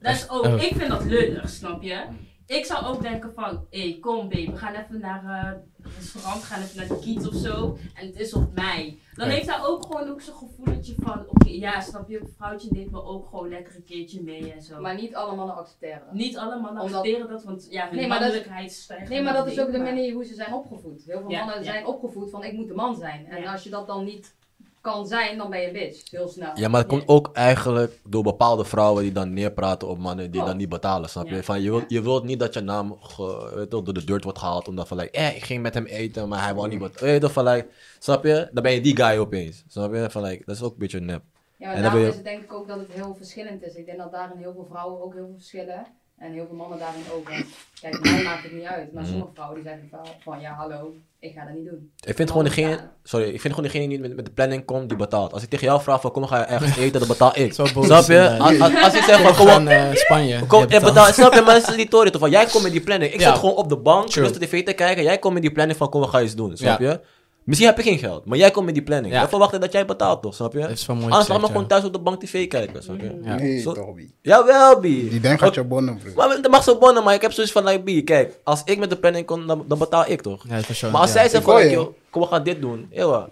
Dat is ook, Oh. ik vind dat lullig, snap je? Ik zou ook denken van, hé, hey, kom babe, we gaan even naar eh, een restaurant, we gaan even naar de kiet of zo. En het is op mij. Dan Ja. heeft hij ook gewoon ook zo'n gevoeletje van, oké, ja, snap je, een vrouwtje neemt me ook gewoon lekker een keertje mee en zo. Maar niet alle mannen accepteren. Niet allemaal Omdat- accepteren dat, want ja, hun Nee, maar dat- mannelijkheid stijgt. Nee, maar dat is ook de manier hoe ze zijn opgevoed. Heel veel Ja, mannen ja. zijn opgevoed van ik moet de man zijn. En Ja. als je dat dan niet kan zijn, dan ben je een bitch. Heel snel. Ja, maar het komt ook eigenlijk door bepaalde vrouwen die dan neerpraten op mannen die Klopt. dan niet betalen, snap je? Ja. Van, je, wilt, je wilt niet dat je naam ge- weet je door de dirt wordt gehaald omdat van, like, eh, ik ging met hem eten, maar hij wou niet wat, weet je toch, van, like, snap je? Dan ben je die guy opeens, snap je? Van, like, dat is ook een beetje nep. Ja, maar En daarom je- is het denk ik ook dat het heel verschillend is. Ik denk dat daarin heel veel vrouwen ook heel veel verschillen. En heel veel mannen daarin ook. Want Kijk, mij maakt het niet uit. Maar Mhm. sommige vrouwen die zeggen wel van ja, hallo, ik ga dat niet doen. Ik vind gewoon degene, sorry, ik vind gewoon degene die met, met de planning komt, die betaalt. Als ik tegen jou vraag van, kom, ga je ergens eten, dan betaal ik. Zo boos Snap je? inderdaad. Als, als, als ik zeg van, We kom op, eh, Spanje. Kom, Jij je betaalt, snap je, maar dat is die toren toch van, jij komt met die planning. Ik Ja. zit gewoon op de bank, True. rustig tv te kijken, jij komt met die planning van, kom, we gaan iets doen, snap Ja. Misschien heb ik geen geld, maar jij komt met die planning. Ja. Dan verwacht ik dat jij betaalt toch, snap je? Dat is wel mooi Anders laat me gewoon thuis op de bank tv kijken, snap je? Ja. Nee, Zo- toch, Bi. Jawel, B. Die denkt gaat je bonnen, bro. Maar dat mag zo bonnen, maar ik heb zoiets van, like, B, kijk, als ik met de planning kom, dan, dan betaal ik toch? Ja, voor sure. Maar als ja. zij zegt van, joh, kom, we gaan dit doen, eeuw.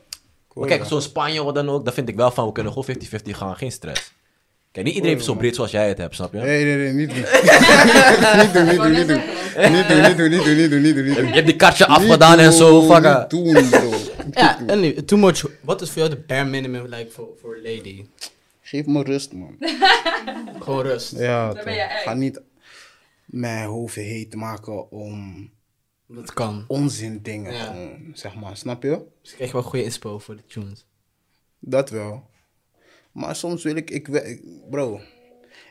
Maar kijk, zo'n Spanje of wat dan ook, dan vind ik wel van, we kunnen gewoon 50-50 gaan, geen stress. Kijk, niet iedereen heeft zo breed zoals jij het hebt, snap je? Nee, nee, nee, niet doen. niet doen, niet doen, niet doen. Niet doen, niet doen, niet doen, niet doen, niet doen, niet Je hebt die kaartje Niet afgedaan en zo, fucker. Niet doen, bro. Ja, en too much. Wat is voor jou de bare minimum like voor voor een lady? Geef me rust, man. Gewoon rust. Ja, Dan toch. ben je echt. Ga niet mijn hoofd heet maken om Dat kan. onzin dingen, Ja. gewoon, zeg maar. Snap je? Dus ik krijg wel goede inspo voor de tunes. Dat wel. Maar soms wil ik, ik, bro,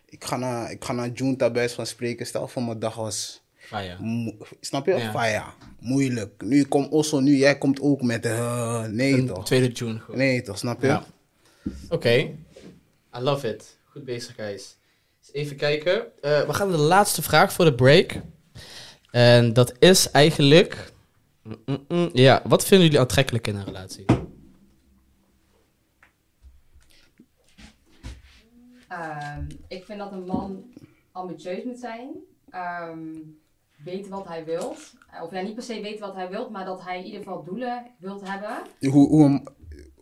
ik ga naar, ik ga naar Junta bij wijze van spreken. Stel voor mijn dag was, Fire. mo- snap je? Ja. Fire. Moeilijk. Nu komt Osso, nu jij komt ook met, eh, nee Een toch? tweede tune gewoon. Nee toch, snap je? Ja. Oké. I love it. Goed bezig, guys. Dus even kijken. Eh, we gaan naar de laatste vraag voor de break. En dat is eigenlijk... Mm, mm, mm. Ja, wat vinden jullie aantrekkelijk in een relatie? Ehm, ik vind dat een man ambitieus moet zijn. Ehm weten wat hij wilt. Of ja, niet per se weten wat hij wilt, maar dat hij in ieder geval doelen wilt hebben. Hoe, hoe,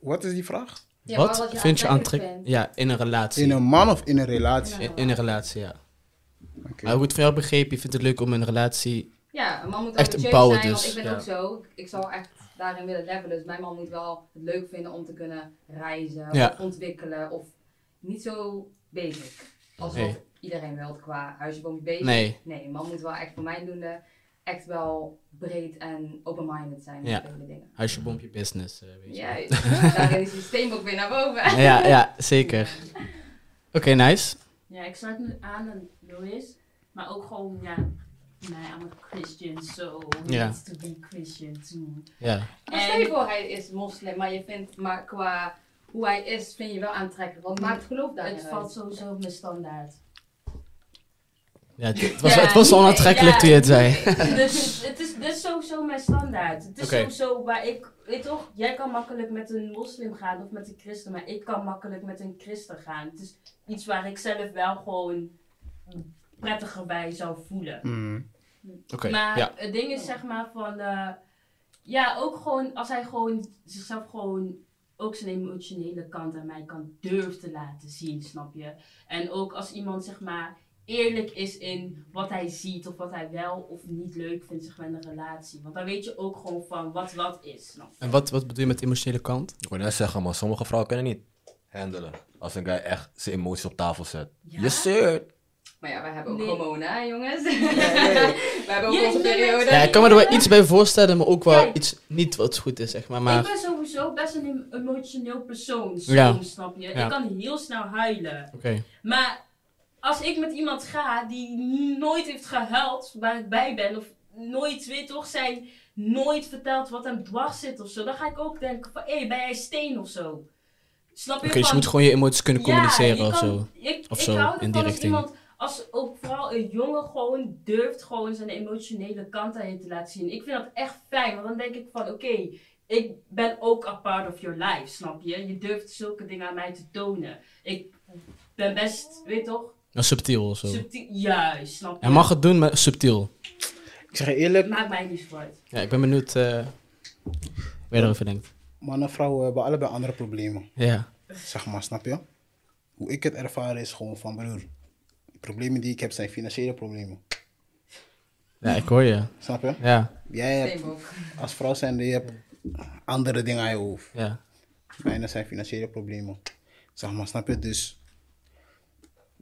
wat is die vraag? Ja, wat vind je aantrekkelijk? Ja, in een relatie. In een man of in een relatie? In, in een relatie, ja. Oké. Maar goed, van jou begrepen, je vindt het leuk om in een relatie... Ja, een man moet Echt bouwen zijn, dus, want ik ben ja. ook zo. Ik, ik zou echt daarin willen levelen. Dus mijn man moet wel het leuk vinden om te kunnen reizen Ja. of ontwikkelen. Of niet zo basic. Alsof Nee. iedereen wil qua huisje, beestje. Nee. Nee, man moet wel echt voor mijn doende echt wel breed en open-minded zijn met Ja. vele dingen. Huisje, bompje, business, eh, weet je. Daarin is die steenbok weer naar boven. Ja, ja, zeker. Oké, nice. Ja, ik sluit me aan aan Louis. Maar ook gewoon, ja, nee, I'm a Christian, so Ja. needs to be Christian too. Ja. Maar stel je voor, hij is moslim, maar je vindt, maar qua hoe hij is, vind je wel aantrekkelijk. Wat maakt geloof daarin Het uit? valt sowieso op mijn standaard. ja het, het was, Ja, het was onaantrekkelijk ja, toen je het zei. dus het is, dit is sowieso mijn standaard. Het is sowieso waar ik, weet toch, jij kan makkelijk met een moslim gaan of met een christen, maar ik kan makkelijk met een christen gaan. Het is iets waar ik zelf wel gewoon prettiger bij zou voelen. Mm. Oké, maar ja. het ding is zeg maar van, eh, ja, ook gewoon als hij gewoon zichzelf gewoon ook zijn emotionele kant aan mij kan durven te laten zien, snap je? En ook als iemand zeg maar eerlijk is in wat hij ziet of wat hij wel of niet leuk vindt zeg maar, in een relatie. Want dan weet je ook gewoon van wat wat is, snap je? En wat, wat bedoel je met emotionele kant? Ik wil net zeggen, man, sommige vrouwen kunnen niet handelen. Als een guy echt zijn emoties op tafel zet. Ja? Yes, sir. Maar ja, wij hebben ook Nee. hormonen, hè, jongens. we hebben ook onze periode. Ja, ik kan me er wel iets bij voorstellen, maar ook wel Kijk. iets niet wat goed is, zeg maar. Ik maar ben sowieso best een em- emotioneel persoon, soms, Ja. snap je? Ja. Ik kan heel snel huilen. Oké. Maar als ik met iemand ga die nooit heeft gehuild waar ik bij ben, of nooit, weet toch, zijn nooit verteld wat hem dwars zit of zo, dan ga ik ook denken van, hé, ben jij steen of zo? Snap je? Oké, dus je moet gewoon je emoties kunnen Ja, communiceren je of kan- zo. Ik, Of ik zo, hou in die richting. iemand, als ook vooral een jongen gewoon durft gewoon zijn emotionele kant aan je te laten zien. Ik vind dat echt fijn, want dan denk ik van oké, ik ben ook a part of your life, snap je? Je durft zulke dingen aan mij te tonen. Ik ben best, weet toch, subtiel of zo. subtiel, juist, snap je? Hij mag het doen, maar subtiel. Ik zeg je eerlijk, Maakt mij niet zo uit. Ja, ik ben benieuwd eh wat je erover denkt. mannen en vrouwen hebben allebei andere problemen. Ja. Zeg maar, snap je? Hoe ik het ervaren is gewoon van, broer, problemen die ik heb zijn financiële problemen. Ja, ik hoor je. Snap je? Ja, Jij hebt, als vrouw zijnde, je hebt andere dingen aan je hoofd. ja. Mijne zijn financiële problemen. Zeg maar, snap je? Dus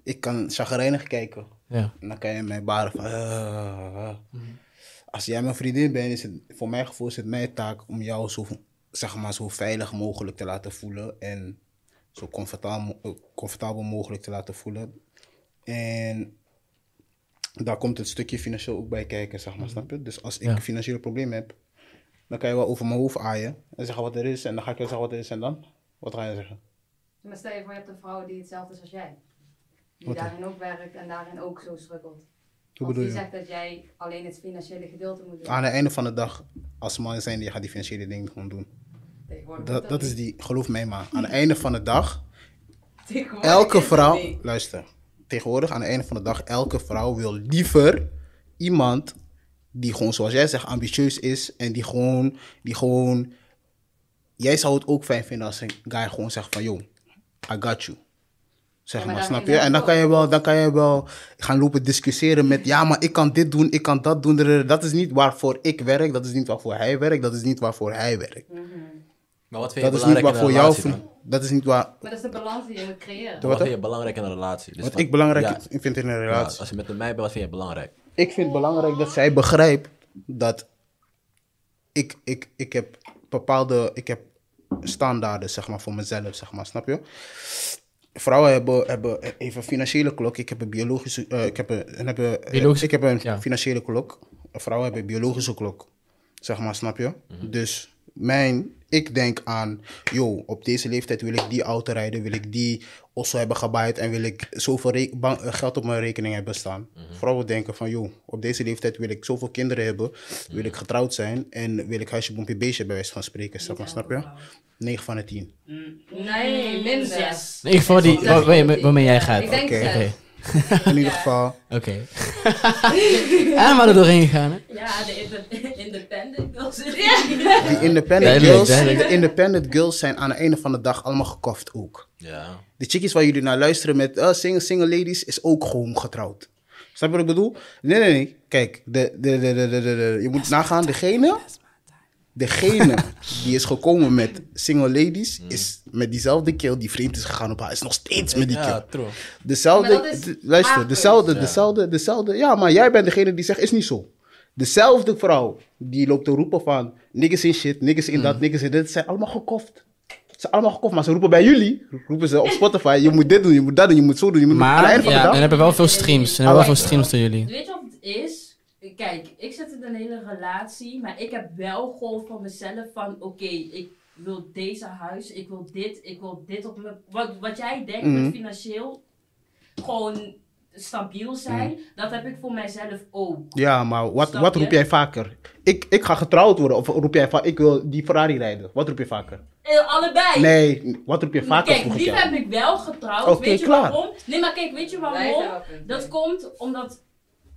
ik kan chagrijnig kijken. Ja. En dan kan je mij baren van... "Ah, ah." Als jij mijn vriendin bent, is het voor mijn gevoel is het mijn taak om jou zo, zeg maar, zo veilig mogelijk te laten voelen. En zo comfortabel, eh, comfortabel mogelijk te laten voelen. En daar komt het stukje financieel ook bij kijken, zeg maar, snap je? Dus als ik Ja. een financiële probleem heb, dan kan je wel over mijn hoofd aaien en zeggen wat er is. En dan ga ik je zeggen wat er is en dan? Wat ga je zeggen? Maar stel je voor, je hebt een vrouw die hetzelfde is als jij. Die Wat dan? daarin ook werkt en daarin ook zo struggelt. Hoe Of bedoel die je? zegt dat jij alleen het financiële gedeelte moet doen. Aan het einde van de dag, als man zijn, je gaat die financiële dingen gewoon doen. Tegenwoordig Dat, dat is die, geloof mij maar. Aan het einde van de dag, elke vrouw, luister, tegenwoordig aan het einde van de dag, elke vrouw wil liever iemand die gewoon, zoals jij zegt, ambitieus is en die gewoon, die gewoon, jij zou het ook fijn vinden als een guy gewoon zegt van, yo, I got you. Zeg Ja, maar snap je? En dan kan je, wel, dan kan je wel gaan lopen discussiëren met, ja, maar ik kan dit doen, ik kan dat doen. Dat is niet waarvoor ik werk, dat is niet waarvoor hij werkt, dat is niet waarvoor hij werkt. Maar wat vind je Dat is niet waarvoor een jou, dat is niet waar, Maar dat is de balans die je moet creëren. Wat Wat vind je belangrijk in een relatie? Dus wat van- ik belangrijk ja, vind in een ja, relatie. als je met mij bent, wat vind je belangrijk? Ik vind het belangrijk dat zij begrijpt dat ik, ik, ik heb bepaalde ik heb standaarden zeg maar, voor mezelf, zeg maar, snap je? Vrouwen hebben, hebben even een financiële klok. Ik heb een biologische. eh, ik heb een, en hebben, Biologische- ik heb een ja. financiële klok. Vrouwen hebben een biologische klok. Zeg maar, snap je? Dus mijn, ik denk aan, joh, op deze leeftijd wil ik die auto rijden, wil ik die osso hebben gebaaid en wil ik zoveel eh, geld op mijn rekening hebben staan. Vrouwen denken van, joh, op deze leeftijd wil ik zoveel kinderen hebben, wil ik getrouwd zijn en wil ik huisje, bompje, beestje bij wijze van spreken, maar, snap je? 9 van de 10. Nee, minder. Ieder geval die, waarmee, jij gaat. Ik denk. In ieder geval, Oké. en we er doorheen gegaan, hè? Ja, de independent girls. die independent girls, de independent girls zijn aan het einde van de dag allemaal gekocht ook. Ja. De chickies waar jullie naar luisteren met uh, single, single ladies is ook gewoon getrouwd. Snap je wat ik bedoel? Nee, nee, nee. Kijk, de, de, de, de, de, de- de- je moet nagaan, degene, degene die is gekomen met single ladies, is met diezelfde kill die vreemd is gegaan op haar, is nog steeds met die kill. Ja, true. Dezelfde, luister, dezelfde, dezelfde, dezelfde. Ja, maar jij bent degene die zegt, is niet zo. Dezelfde vrouw die loopt te roepen van, niggas in shit, niggas in dat, niggas in dit, zijn allemaal gekocht. Ze zijn allemaal gekocht, maar ze roepen bij jullie, roepen ze op Spotify, je moet dit doen, je moet dat doen, je moet zo doen, je moet Maar, ja, en hebben wel veel streams. En hebben wel veel streams door jullie. Weet je wat het is? Kijk, ik zit in een hele relatie, maar ik heb wel gewoon van mezelf van, oké, ik wil deze huis, ik wil dit, ik wil dit op mijn... Wat, wat jij denkt Mhm. met financieel gewoon stabiel zijn, Mhm. dat heb ik voor mijzelf ook. Ja, maar wat, wat roep jij vaker? Ik, ik ga getrouwd worden, of roep jij vaak, ik wil die Ferrari rijden. Wat roep je vaker? Eh, allebei. Nee, wat roep je vaker Kijk, die heb ik wel getrouwd. Oké, weet je klaar. waarom? Nee, maar kijk, weet je waarom? Dat komt omdat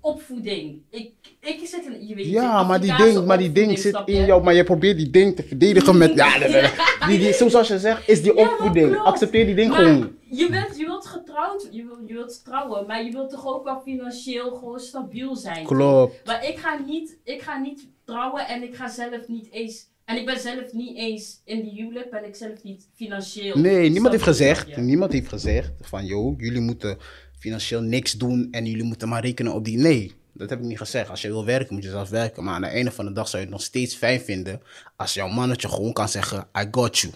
opvoeding. Ik, ik zit in, je weet Ja, maar die ding, maar die ding zit in jou, maar je probeert die ding te verdedigen met, ja, nee. Die, die, zoals je zegt, is die Ja, opvoeding. Accepteer die ding Maar gewoon. Je, bent, je wilt getrouwd, je, wil, je wilt trouwen, maar je wilt toch ook wel financieel gewoon stabiel zijn. Klopt. Maar ik ga, niet, ik ga niet trouwen en ik ga zelf niet eens. En ik ben zelf niet eens in die huwelijk, ben ik zelf niet financieel. Nee, niemand heeft gezegd, niemand heeft gezegd van, joh, jullie moeten financieel niks doen en jullie moeten maar rekenen op die. Nee, dat heb ik niet gezegd. Als je wil werken, moet je zelf werken. Maar aan het einde van de dag zou je het nog steeds fijn vinden als jouw mannetje gewoon kan zeggen, I got you.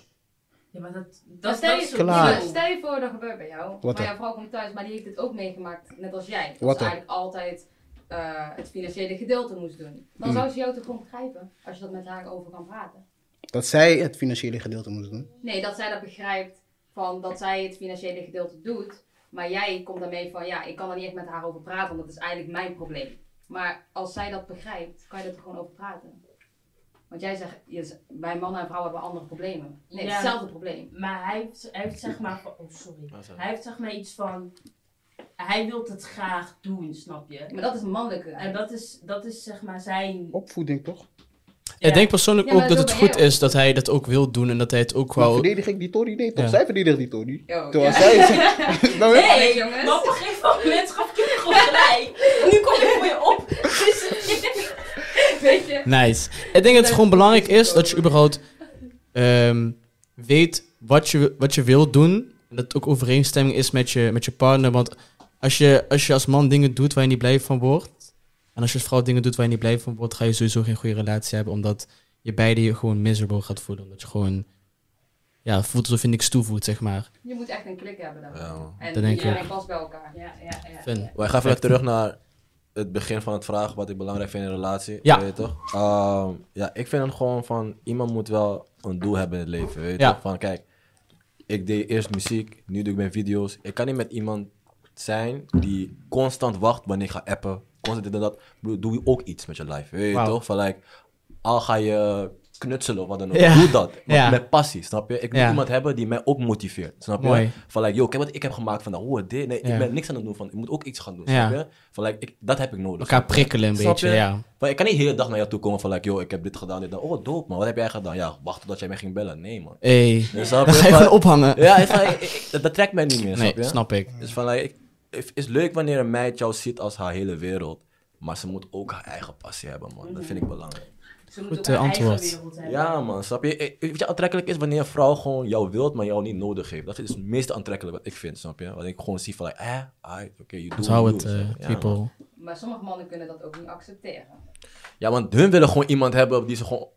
Ja, maar dat, dat, stel, je, Klaar. stel je voor dat gebeurt bij jou. Wat maar jouw vrouw komt thuis, maar die heeft het ook meegemaakt, net als jij. Dat ze eigenlijk altijd eh, het financiële gedeelte moest doen. Dan Hmm. zou ze jou toch gewoon begrijpen, als je dat met haar over kan praten. Dat zij het financiële gedeelte moest doen. Nee, dat zij dat begrijpt, van dat zij het financiële gedeelte doet. Maar jij komt daarmee van, ja, ik kan er niet echt met haar over praten, want dat is eigenlijk mijn probleem. Maar als zij dat begrijpt, kan je er toch gewoon over praten. Want jij zegt, je, wij mannen en vrouwen hebben andere problemen. Nee, Ja. hetzelfde probleem. Maar hij heeft, hij heeft zeg maar. van- Oh, sorry. Hij heeft zeg maar iets van. Hij wil het graag doen, snap je? Maar dat is mannelijke. En dat is, dat is zeg maar zijn. Opvoeding toch? Ik denk persoonlijk Ja, maar ook dat het goed is dat hij dat ook wil doen en dat hij het ook Maar wel... verdedig ik die Tory? Nee toch? Ja. Zij verdedigt die Tory. Yo, Terwijl ja. zij. Nou? Nee, jongens. maar op een gegeven moment gaf ik je gewoon gelijk. Nu kom ik voor je op. Dus, Weet je? Nice. Ik denk dat het gewoon belangrijk is dat je überhaupt ehm, weet wat je, wat je wilt doen. En dat het ook overeenstemming is met je, met je partner. Want als je, als je als man dingen doet waar je niet blij van wordt. En als je als vrouw dingen doet waar je niet blij van wordt, ga je sowieso geen goede relatie hebben. Omdat je beide je gewoon miserable gaat voelen. Omdat je gewoon ja, voelt alsof je niks toevoegt, zeg maar. Je moet echt een klik hebben dan. Ja. En Dat denk ik iedereen ook. past bij elkaar. ja, ja, ja. Fun. Maar ik ga even terug naar het begin van het vragen wat ik belangrijk vind in een relatie. Ja. Weet je toch? Ehm, ja, ik vind het gewoon van iemand moet wel een doel hebben in het leven. Weet je Ja. toch? Van kijk, ik deed eerst muziek, nu doe ik mijn video's. Ik kan niet met iemand zijn die constant wacht wanneer ik ga appen. Constant dit en dat. Bro, doe je ook iets met je life. Weet je toch? Van like, al ga je knutselen of wat dan ook. Ja. Doe dat. Maar Ja. Met passie, snap je? Ik moet Ja. iemand hebben die mij ook motiveert. Snap je? Mooi. Van like, yo, kijk wat ik heb gemaakt vandaag. Oh, dit. Nee, ik ben niks aan het doen van. Ik moet ook iets gaan doen. Snap je? Van like, ik, dat heb ik nodig. Elkaar prikkelen een Snap beetje, je? ja. Maar ik kan niet de hele dag naar jou toe komen van like, yo, ik heb dit gedaan, dit dan. Oh, dope man, wat heb jij gedaan? Ja, wacht totdat jij mij ging bellen. Nee man. Hey. Dus snap Dan je? ga je Van- ophangen. Ja, is van, ik- dat, dat trekt mij niet meer, Nee, snap je? snap ik. Dus van like, ik- het is leuk wanneer een meid jou ziet als haar hele wereld. Maar ze moet ook haar eigen passie hebben, man. Dat vind ik belangrijk. Ze moeten Goed, ook eh, eigen antwoord. wereld hebben. Ja, man, snap je? Ik- Weet je, aantrekkelijk is wanneer een vrouw gewoon jou wilt, maar jou niet nodig heeft. Dat is het meest aantrekkelijk wat ik vind, snap je? Want ik gewoon zie van, like, eh, alright, oké, je doet Onthoud you het, do, eh, snap je? Ja, man. people. Maar sommige mannen kunnen dat ook niet accepteren. Ja, want hun willen gewoon iemand hebben die ze gewoon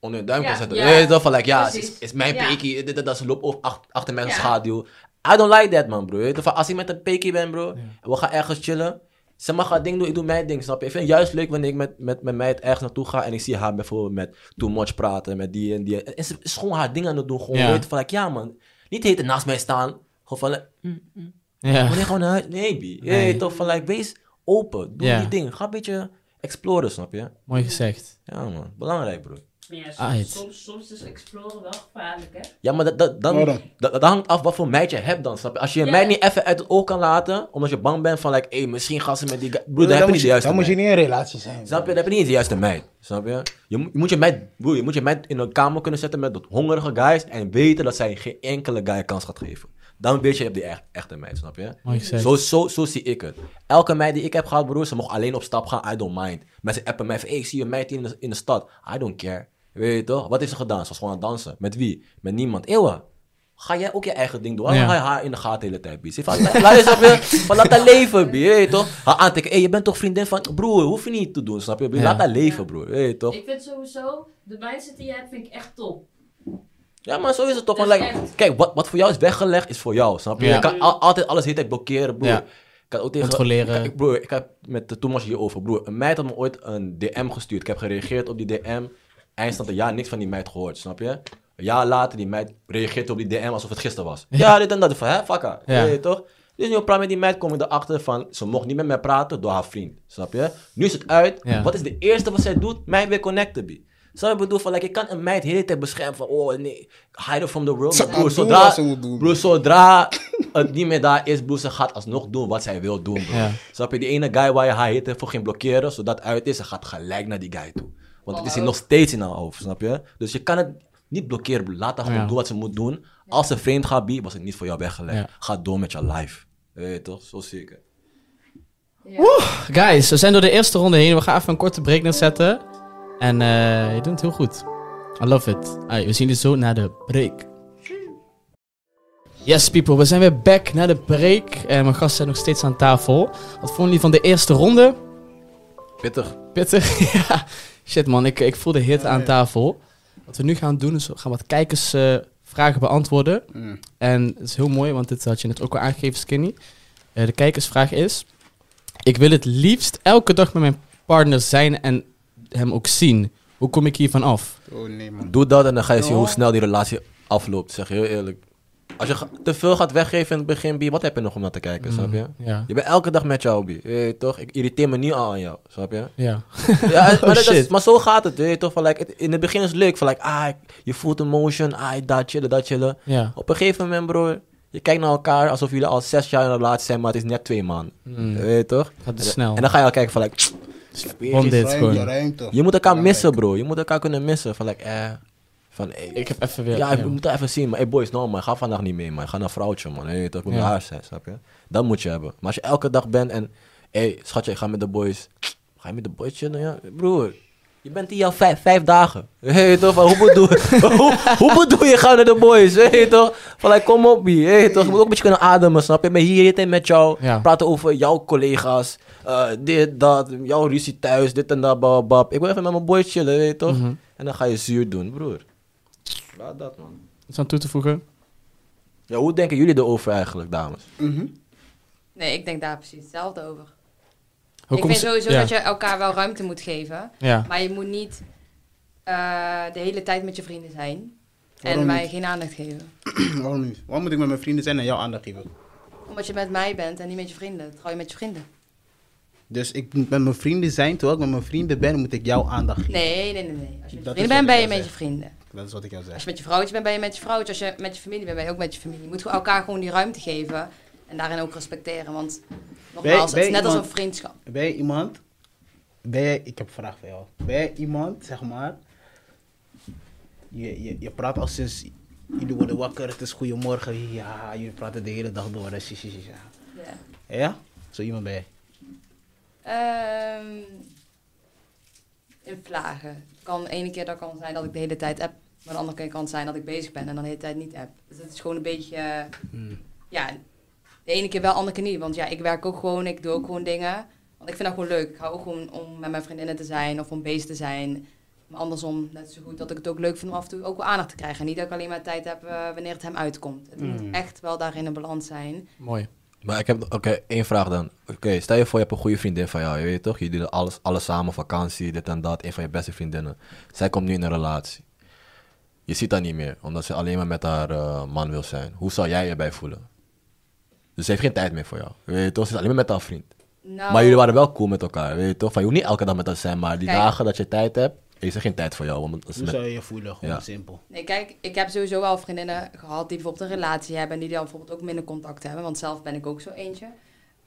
onder hun duim kan zetten. ja. Weet je? Van, like, ja, het is, is mijn Ja. pekie, dit, dit, dat, ze loopt ach- achter mijn Ja. schaduw. I don't like that, man, bro. Van, als ik met een pekie ben, bro, en we gaan ergens chillen, ze mag haar ding doen, ik doe mijn ding, snap je? Ik vind het juist leuk wanneer ik met, met, met mij ergens naartoe ga en ik zie haar bijvoorbeeld met Too Much praten, met die en die. En ze is gewoon haar ding aan het doen, gewoon, je, van, like, ja, man. Niet heten naast mij staan, gewoon van, mm, mm, Ja. wanneer gewoon naar huis? Nee, B. Je Nee. weet toch, van, like, wees open, doe Ja. die ding, ga een beetje exploren, snap je? Mooi gezegd. Ja, man. Belangrijk, bro. Maar ja, Aight. soms, soms, soms is exploren wel gevaarlijk, hè? Ja, maar dat, dat, dan, dat, dat hangt af wat voor meid je hebt dan, snap je? Als je een Ja. meid niet even uit het oog kan laten, omdat je bang bent van, like, hey, misschien gaan ze met die guy... Broer, dan heb je moet niet de juiste dan moet je niet in een relatie zijn. Snap je? Dan heb je niet de juiste meid, snap je? Je, moet- je moet je meid, broer, je moet je meid in een kamer kunnen zetten met dat hongerige guys en weten dat zij geen enkele guy kans gaat geven. Dan weet je, je hebt die echt, echte meid, snap je? Zo, zo, zo zie ik het. Elke meid die ik heb gehad, broer, ze mocht alleen op stap gaan. I don't mind. Mensen appen mij van, hey, ik zie een meid in de, in de stad. I don't care. Weet je toch? Wat heeft ze gedaan? Ze was gewoon aan het dansen. Met wie? Met niemand. Eeuwen. Ga jij ook je eigen ding doen? Waarom Ja. ga je haar in de gaten de hele tijd, B? Zeg van, la- Luister, snap je? Van, laat haar leven, B. Weet je toch? Haar aantikken. Hey, je bent toch vriendin van... Broer, hoef je niet te doen, snap je? Laat haar leven, broer. Weet je toch? Ik vind sowieso, de mindset die je hebt, vind ik echt top. Ja, maar zo is het toch. Like, kijk, wat, wat voor jou is weggelegd, is voor jou, snap je? Ja. Je kan al- altijd alles de hele tijd blokkeren, broer. Ja. Ik had ook tegen, Controleren. Kijk, broer, ik heb met de Thomas hierover, broer. Een meid had me ooit een DM gestuurd. Ik heb gereageerd op die DM. Eindstand een jaar niks van die meid gehoord, snap je? Een jaar later, die meid reageert op die DM alsof het gisteren was. Ja, dit en dat. Van, hè, fuck haar. Ja. Je toch? Dus nu op praat met die meid kom ik erachter van, ze mocht niet met mij praten door haar vriend. Snap je? Nu is het uit. Ja. Wat is de eerste wat zij doet? Mij weer connecten, B. Zou je bedoel van, like, ik kan een meid de hele tijd beschermen van, oh nee, hide her from the world. Broer, zodra, broer, zodra het niet meer daar is, broer, ze gaat alsnog doen wat zij wil doen. Ja. Snap je? Die ene guy waar je haar hitte voor ging blokkeren, zodat het uit is, ze gaat gelijk naar die guy toe. Want het is hier nog steeds in haar hoofd, snap je? Dus je kan het niet blokkeren. Laat haar gewoon Ja. doen wat ze moet doen. Als ze vreemd gaat, be, was het niet voor jou weggelegd. Ja. Ga door met je life. Weet je toch? Zo zeker. Guys, we zijn door de eerste ronde heen. We gaan even een korte break neerzetten. En eh, je doet het heel goed. I love it. We zien jullie zo na de break. Yes, people, we zijn weer back na de break. En mijn gasten zijn nog steeds aan tafel. Wat vonden jullie van de eerste ronde? Pittig. Pittig? ja. Shit man, ik, ik voel de hit aan tafel. Wat we nu gaan doen is, we gaan wat kijkersvragen beantwoorden. Mm. En het is heel mooi, want dit had je net ook al aangegeven, Skinny. Eh, de kijkersvraag is... Ik wil het liefst elke dag met mijn partner zijn en hem ook zien. Hoe kom ik hiervan af? Oh nee, man. Doe dat en dan ga je zien hoe snel die relatie afloopt. Zeg je heel eerlijk. Als je te veel gaat weggeven in het begin, Bi, wat heb je nog om naar te kijken, snap je? Ja. Je bent elke dag met jou, Bi. Weet je toch? Ik irriteer me niet al aan jou, snap je? Ja. Ja, maar, dat is- Oh, shit. maar zo gaat het, weet je toch? Van, like, het- in het begin is het leuk, van like, ah, je voelt emotion, ah, dat chillen, dat chillen. Ja. Op een gegeven moment, bro, je kijkt naar elkaar alsof jullie al zes jaar in een relatie zijn, maar het is net twee maanden. Mm. Weet je toch? Te En- snel. En dan ga je al kijken van, like, dit je moet elkaar missen, bro. Je moet elkaar kunnen missen. Van, like, eh, van, Ik heb even weer... Ja, ik moet het even zien. Maar hey boys, no man, ga vandaag niet mee, man. Ga naar een vrouwtje, man. Hey, toch, ik moet Ja. haar zijn, snap je? Dat moet je hebben. Maar als je elke dag bent en... Hé, hey, schatje, ik ga met de boys. Ga je met de boys chillen, ja? Broer, je bent hier al vijf, vijf dagen. Hey, toch? Van, hoe, bedoel, hoe, hoe bedoel je gaan naar de boys? Hey, toch? Van, like, kom op, Bie. Hey, toch? Je moet ook een beetje kunnen ademen, snap je? Ik ben hier tijd met jou. Ja. Praten over jouw collega's. eh, dit, dat. Jouw ruzie thuis. Dit en dat, bab, bab. Ik wil even met mijn boys chillen, weet je toch? Mhm. En dan ga je zuur doen, broer. Laat dat, man. Iets aan toe te voegen? Ja, hoe denken jullie erover eigenlijk, dames? Mhm. Nee, ik denk daar precies hetzelfde over. Hoe ik vind sowieso ja. dat je elkaar wel ruimte moet geven. Ja. Maar je moet niet eh, de hele tijd met je vrienden zijn. Waarom en mij niet? geen aandacht geven. Waarom niet? Waarom moet ik met mijn vrienden zijn en jou aandacht geven? Omdat je met mij bent en niet met je vrienden. Trouw je met je vrienden. Dus ik moet met mijn vrienden zijn, terwijl ik met mijn vrienden ben, moet ik jou aandacht geven. Nee, nee, nee. nee. Als je met vrienden bent, ben je met je vrienden. Dat is wat ik jou Als zeg. je met je vrouwtje bent, ben je met je vrouwtje. Als je met je familie bent, ben je ook met je familie. Je moet gewoon elkaar gewoon die ruimte geven. En daarin ook respecteren. Want nogmaals, ben het is net als een vriendschap. Ben jij iemand? Ben ik heb een vraag voor jou. Ben jij iemand, zeg maar, je, je, je praat al sinds, jullie worden wakker, het is goedemorgen, ja, jullie praten de hele dag door, ja. Ja. Ja? Zo iemand ben jij? Ehm, in vlagen. Kan de ene keer dat kan zijn dat ik de hele tijd app. Maar de andere keer kan het zijn dat ik bezig ben en dan de hele tijd niet app. Dus het is gewoon een beetje... Hmm. Ja, de ene keer wel, de andere keer niet. Want ja, ik werk ook gewoon, ik doe ook gewoon dingen. Want ik vind dat gewoon leuk. Ik hou ook gewoon om met mijn vriendinnen te zijn of om bezig te zijn. Maar andersom, net zo goed dat ik het ook leuk vind om af en toe ook wel aandacht te krijgen. En niet dat ik alleen maar tijd heb eh, wanneer het hem uitkomt. Het Mm. moet echt wel daarin een balans zijn. Mooi. Maar ik heb, oké, één vraag dan. Oké, stel je voor je hebt een goede vriendin van jou, je weet toch? Jullie doen alles, alles samen, vakantie, dit en dat, een van je beste vriendinnen. Zij komt nu in een relatie. Je ziet haar niet meer, omdat ze alleen maar met haar eh, man wil zijn. Hoe zou jij je erbij voelen? Dus ze heeft geen tijd meer voor jou, je weet toch? Ze is alleen maar met haar vriend. Nou, Maar jullie waren wel cool met elkaar, weet je toch? Van, je hoeft niet elke dag met haar te zijn, maar die Kijk. dagen dat je tijd hebt, is er geen tijd voor jou. Want Hoe met- zou je je voelen? Gewoon Ja. simpel. Nee, kijk, ik heb sowieso wel vriendinnen gehad die bijvoorbeeld een relatie hebben en die dan bijvoorbeeld ook minder contact hebben, want zelf ben ik ook zo eentje.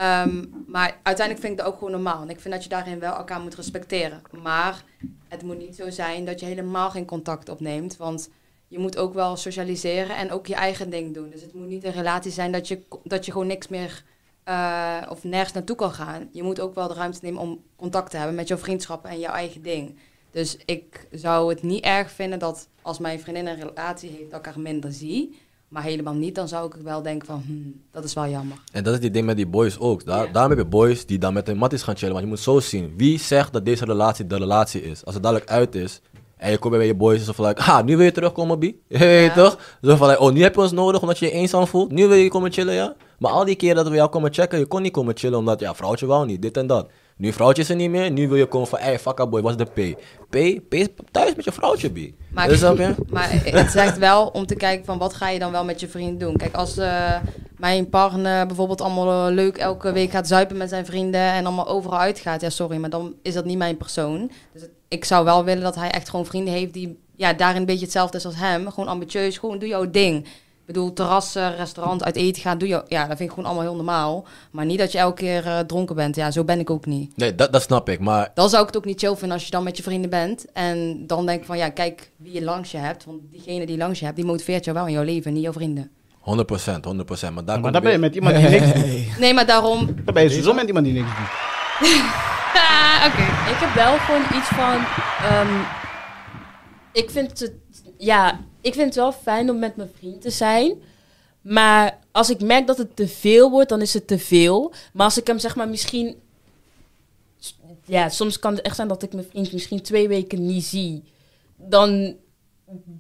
Ehm, maar uiteindelijk vind ik dat ook gewoon normaal. En ik vind dat je daarin wel elkaar moet respecteren. Maar het moet niet zo zijn dat je helemaal geen contact opneemt, want je moet ook wel socialiseren en ook je eigen ding doen. Dus het moet niet een relatie zijn dat je, dat je gewoon niks meer eh, of nergens naartoe kan gaan. Je moet ook wel de ruimte nemen om contact te hebben met jouw vriendschappen en jouw eigen ding. Dus ik zou het niet erg vinden dat als mijn vriendin een relatie heeft, dat ik haar minder zie. Maar helemaal niet, dan zou ik wel denken van, hmm, dat is wel jammer. En dat is die ding met die boys ook. Daar, Ja. Daarom heb je boys die dan met hun matties gaan chillen. Want je moet zo zien. Wie zegt dat deze relatie de relatie is? Als het dadelijk uit is. En je komt bij je boys. Zo van like, ha, nu wil je terugkomen, B. Hey, Ja. toch? Zo van like, oh, nu heb je ons nodig omdat je je eenzaam voelt. Nu wil je komen chillen, ja? Maar al die keren dat we jou komen checken, je kon niet komen chillen omdat, ja, vrouwtje wou niet, dit en dat. Nu vrouwtje is er niet meer. Nu wil je komen van, hey, fuck boy, wat is de P? P? P is thuis met je vrouwtje, B. Maar, Dus je? maar het zegt wel om te kijken van wat ga je dan wel met je vriend doen. Kijk, als eh, mijn partner bijvoorbeeld allemaal eh, leuk elke week gaat zuipen met zijn vrienden en allemaal overal uitgaat. Ja, sorry, maar dan is dat niet mijn persoon. Dus ik zou wel willen dat hij echt gewoon vrienden heeft die ja, daarin een beetje hetzelfde is als hem. Gewoon ambitieus, gewoon doe jouw ding. Ik bedoel, terrassen, restaurant, uit eten gaan, doe je, ja, dat vind ik gewoon allemaal heel normaal. Maar niet dat je elke keer eh, dronken bent. Ja, zo ben ik ook niet. Nee, dat, dat snap ik. Maar Dan zou ik het ook niet chill vinden als je dan met je vrienden bent. En dan denk ik van, ja, kijk wie je langs je hebt. Want diegene die langs je hebt, die motiveert jou wel in jouw leven, niet jouw vrienden. 100 procent, 100 procent. Maar daar Maar dan ben je met iemand die niks doet. Nee, maar daarom... Dan ben je sowieso met iemand die niks doet. Ah, Oké. Ik heb wel gewoon iets van. ehm, ik vind het. Ja, ik vind het wel fijn om met mijn vriend te zijn. Maar als ik merk dat het te veel wordt, dan is het te veel. Maar als ik hem zeg maar misschien. Ja, soms kan het echt zijn dat ik mijn vriend misschien twee weken niet zie. Dan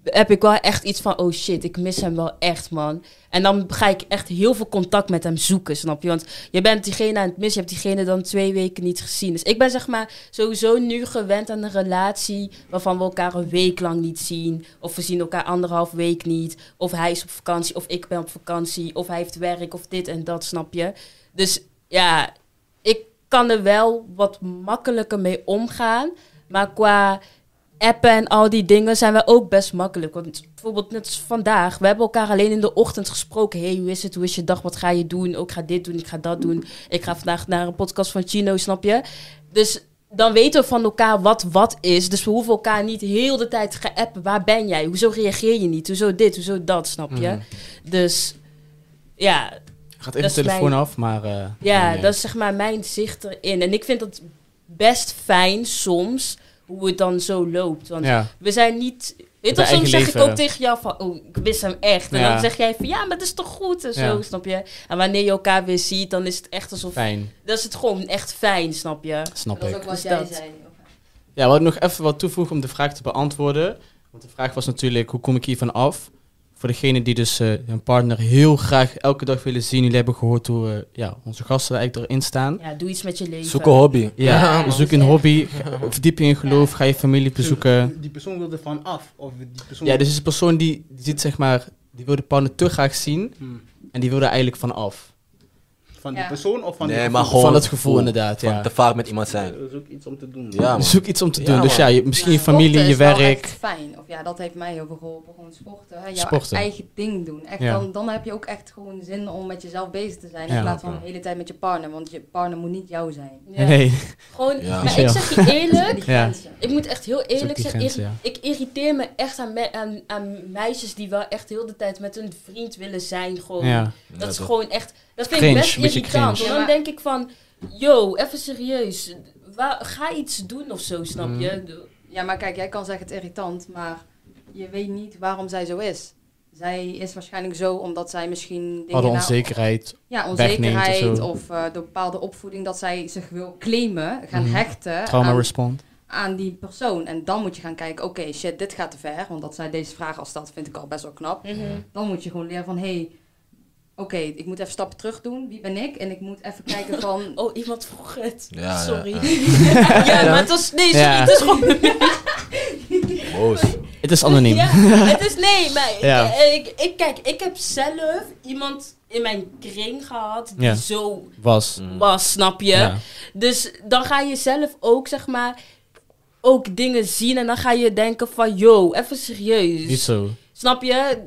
heb ik wel echt iets van, oh shit, ik mis hem wel echt, man. En dan ga ik echt heel veel contact met hem zoeken, snap je? Want je bent diegene aan het missen, je hebt diegene dan twee weken niet gezien. Dus ik ben zeg maar sowieso nu gewend aan een relatie waarvan we elkaar een week lang niet zien. Of we zien elkaar anderhalf week niet. Of hij is op vakantie, of ik ben op vakantie. Of hij heeft werk, of dit en dat, snap je? Dus ja, ik kan er wel wat makkelijker mee omgaan. Maar qua appen en al die dingen zijn we ook best makkelijk. Want bijvoorbeeld net als vandaag, we hebben elkaar alleen in de ochtend gesproken. hey, hoe is het? Hoe is je dag? Wat ga je doen? Ook ik ga dit doen, ik ga dat doen. Ik ga vandaag naar een podcast van Chino, snap je? Dus dan weten we van elkaar wat wat is. Dus we hoeven elkaar niet heel de tijd te appen. Waar ben jij? Hoezo reageer je niet? Hoezo dit? Hoezo dat? Snap je? Mhm. Dus ja, Gaat even de telefoon mijn- af, maar... eh, ja, nee. dat is zeg maar mijn zicht erin. En ik vind dat best fijn soms, hoe het dan zo loopt. Want Ja. we zijn niet... Weet je, Zijn soms zeg ik ook tegen jou van, oh, ik mis hem echt. En Ja. dan zeg jij van, ja, maar dat is toch goed en zo, Ja. snap je? En wanneer je elkaar weer ziet, dan is het echt alsof... Fijn, Dat is het gewoon echt fijn, snap je? snap Dat is ik. ook wat Dus jij dat. zei. Ja, we hadden nog even wat toevoegen om de vraag te beantwoorden. Want de vraag was natuurlijk, hoe kom ik hiervan af? Voor degene die dus eh, hun partner heel graag elke dag willen zien. Jullie hebben gehoord hoe eh, ja, onze gasten eigenlijk erin staan. Ja, doe iets met je leven. Zoek een hobby. Ja, zoek een hobby, verdiep je in geloof, ga je familie bezoeken. Die persoon wil er van af. Of die persoon... Ja, dus is een persoon die, die ziet zeg maar, die wil de partner te graag zien Hmm. en die wil er eigenlijk van af. Van die Ja. persoon of van Nee, maar gewoon van het gevoel inderdaad, Van ja. te vaak met iemand zijn. Ook iets om te doen. Ja, man. Zoek iets om te Ja, doen. dus ja, je, misschien je familie, je werk. echt fijn. Of ja, dat heeft mij heel veel geholpen. Gewoon sporten. Hè? Jouw Sporten. eigen ding doen. Echt, Ja. dan, dan heb je ook echt gewoon zin om met jezelf bezig te zijn. Ja. In plaats van de hele tijd met je partner. Want je partner moet niet jou zijn. Ja. Nee, Gewoon, Ja. maar ik zeg je eerlijk. Ik moet echt heel eerlijk zeggen, ik irriteer me echt aan, me- aan, aan meisjes die wel echt heel de tijd met hun vriend willen zijn. Gewoon. ja. Dat is toch? gewoon echt, dat vind Cringe, ik best irritant. cringe. Want dan denk ik van, yo, even serieus, ga iets doen of zo, snap Mhm. je? De- Ja, maar kijk, jij kan zeggen het irritant, maar je weet niet waarom zij zo is. Zij is waarschijnlijk zo omdat zij misschien dingen onzekerheid. ja, of onzekerheid zo. of, eh, door bepaalde opvoeding dat zij zich wil claimen, gaan Mhm. hechten Trauma aan, respond. aan die persoon. En dan moet je gaan kijken, oké, shit, dit gaat te ver. Want dat zij deze vraag al stelt, vind ik al best wel knap. Mhm. Dan moet je gewoon leren van, hé, hey, oké, ik moet even stappen terug doen. Wie ben ik? En ik moet even kijken van... Oh, iemand vroeg het. Ja, Sorry. ja, Ja, maar het was, nee, sorry, Ja. het is gewoon... Boos. Het is anoniem. Ja, het is nee, maar ik- Ja. ik, ik, kijk, ik heb zelf iemand in mijn kring gehad die Ja. zo Was. Was, snap je? Ja. Dus dan ga je zelf ook, zeg maar, ook dingen zien en dan ga je denken van, yo, even serieus. Niet zo. Snap je?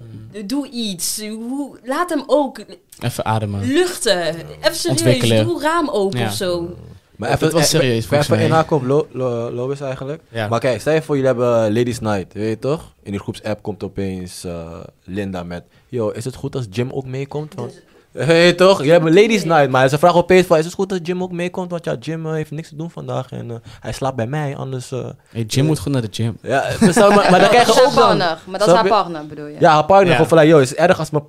Doe iets. Hoe, laat hem ook Even ademen. luchten. Even serieus. Ontwikkelen. Doe raam open Ja. of zo. Maar Het even, was eh, serieus, Even, even inhaken op Lo, Lo, Lois eigenlijk. Ja. Maar kijk, stel je voor, jullie hebben Ladies Night, weet je toch? In die groepsapp komt opeens eh, Linda met... Yo, is het goed als Jim ook meekomt? Want, weet je toch? Je hebt een Ladies Night, maar ze vragen opeens van... Is het goed als Jim ook meekomt? Want ja, Jim eh, heeft niks te doen vandaag en eh, hij slaapt bij mij, anders... eh, Hey, Jim moet goed naar de gym. ja, verstaan, maar, maar dan krijg Dat je is ook haar dan... partner. Maar dat is haar partner, bedoel je? Ja, haar partner Ja. gewoon van... like, Yo, is het erg als mijn...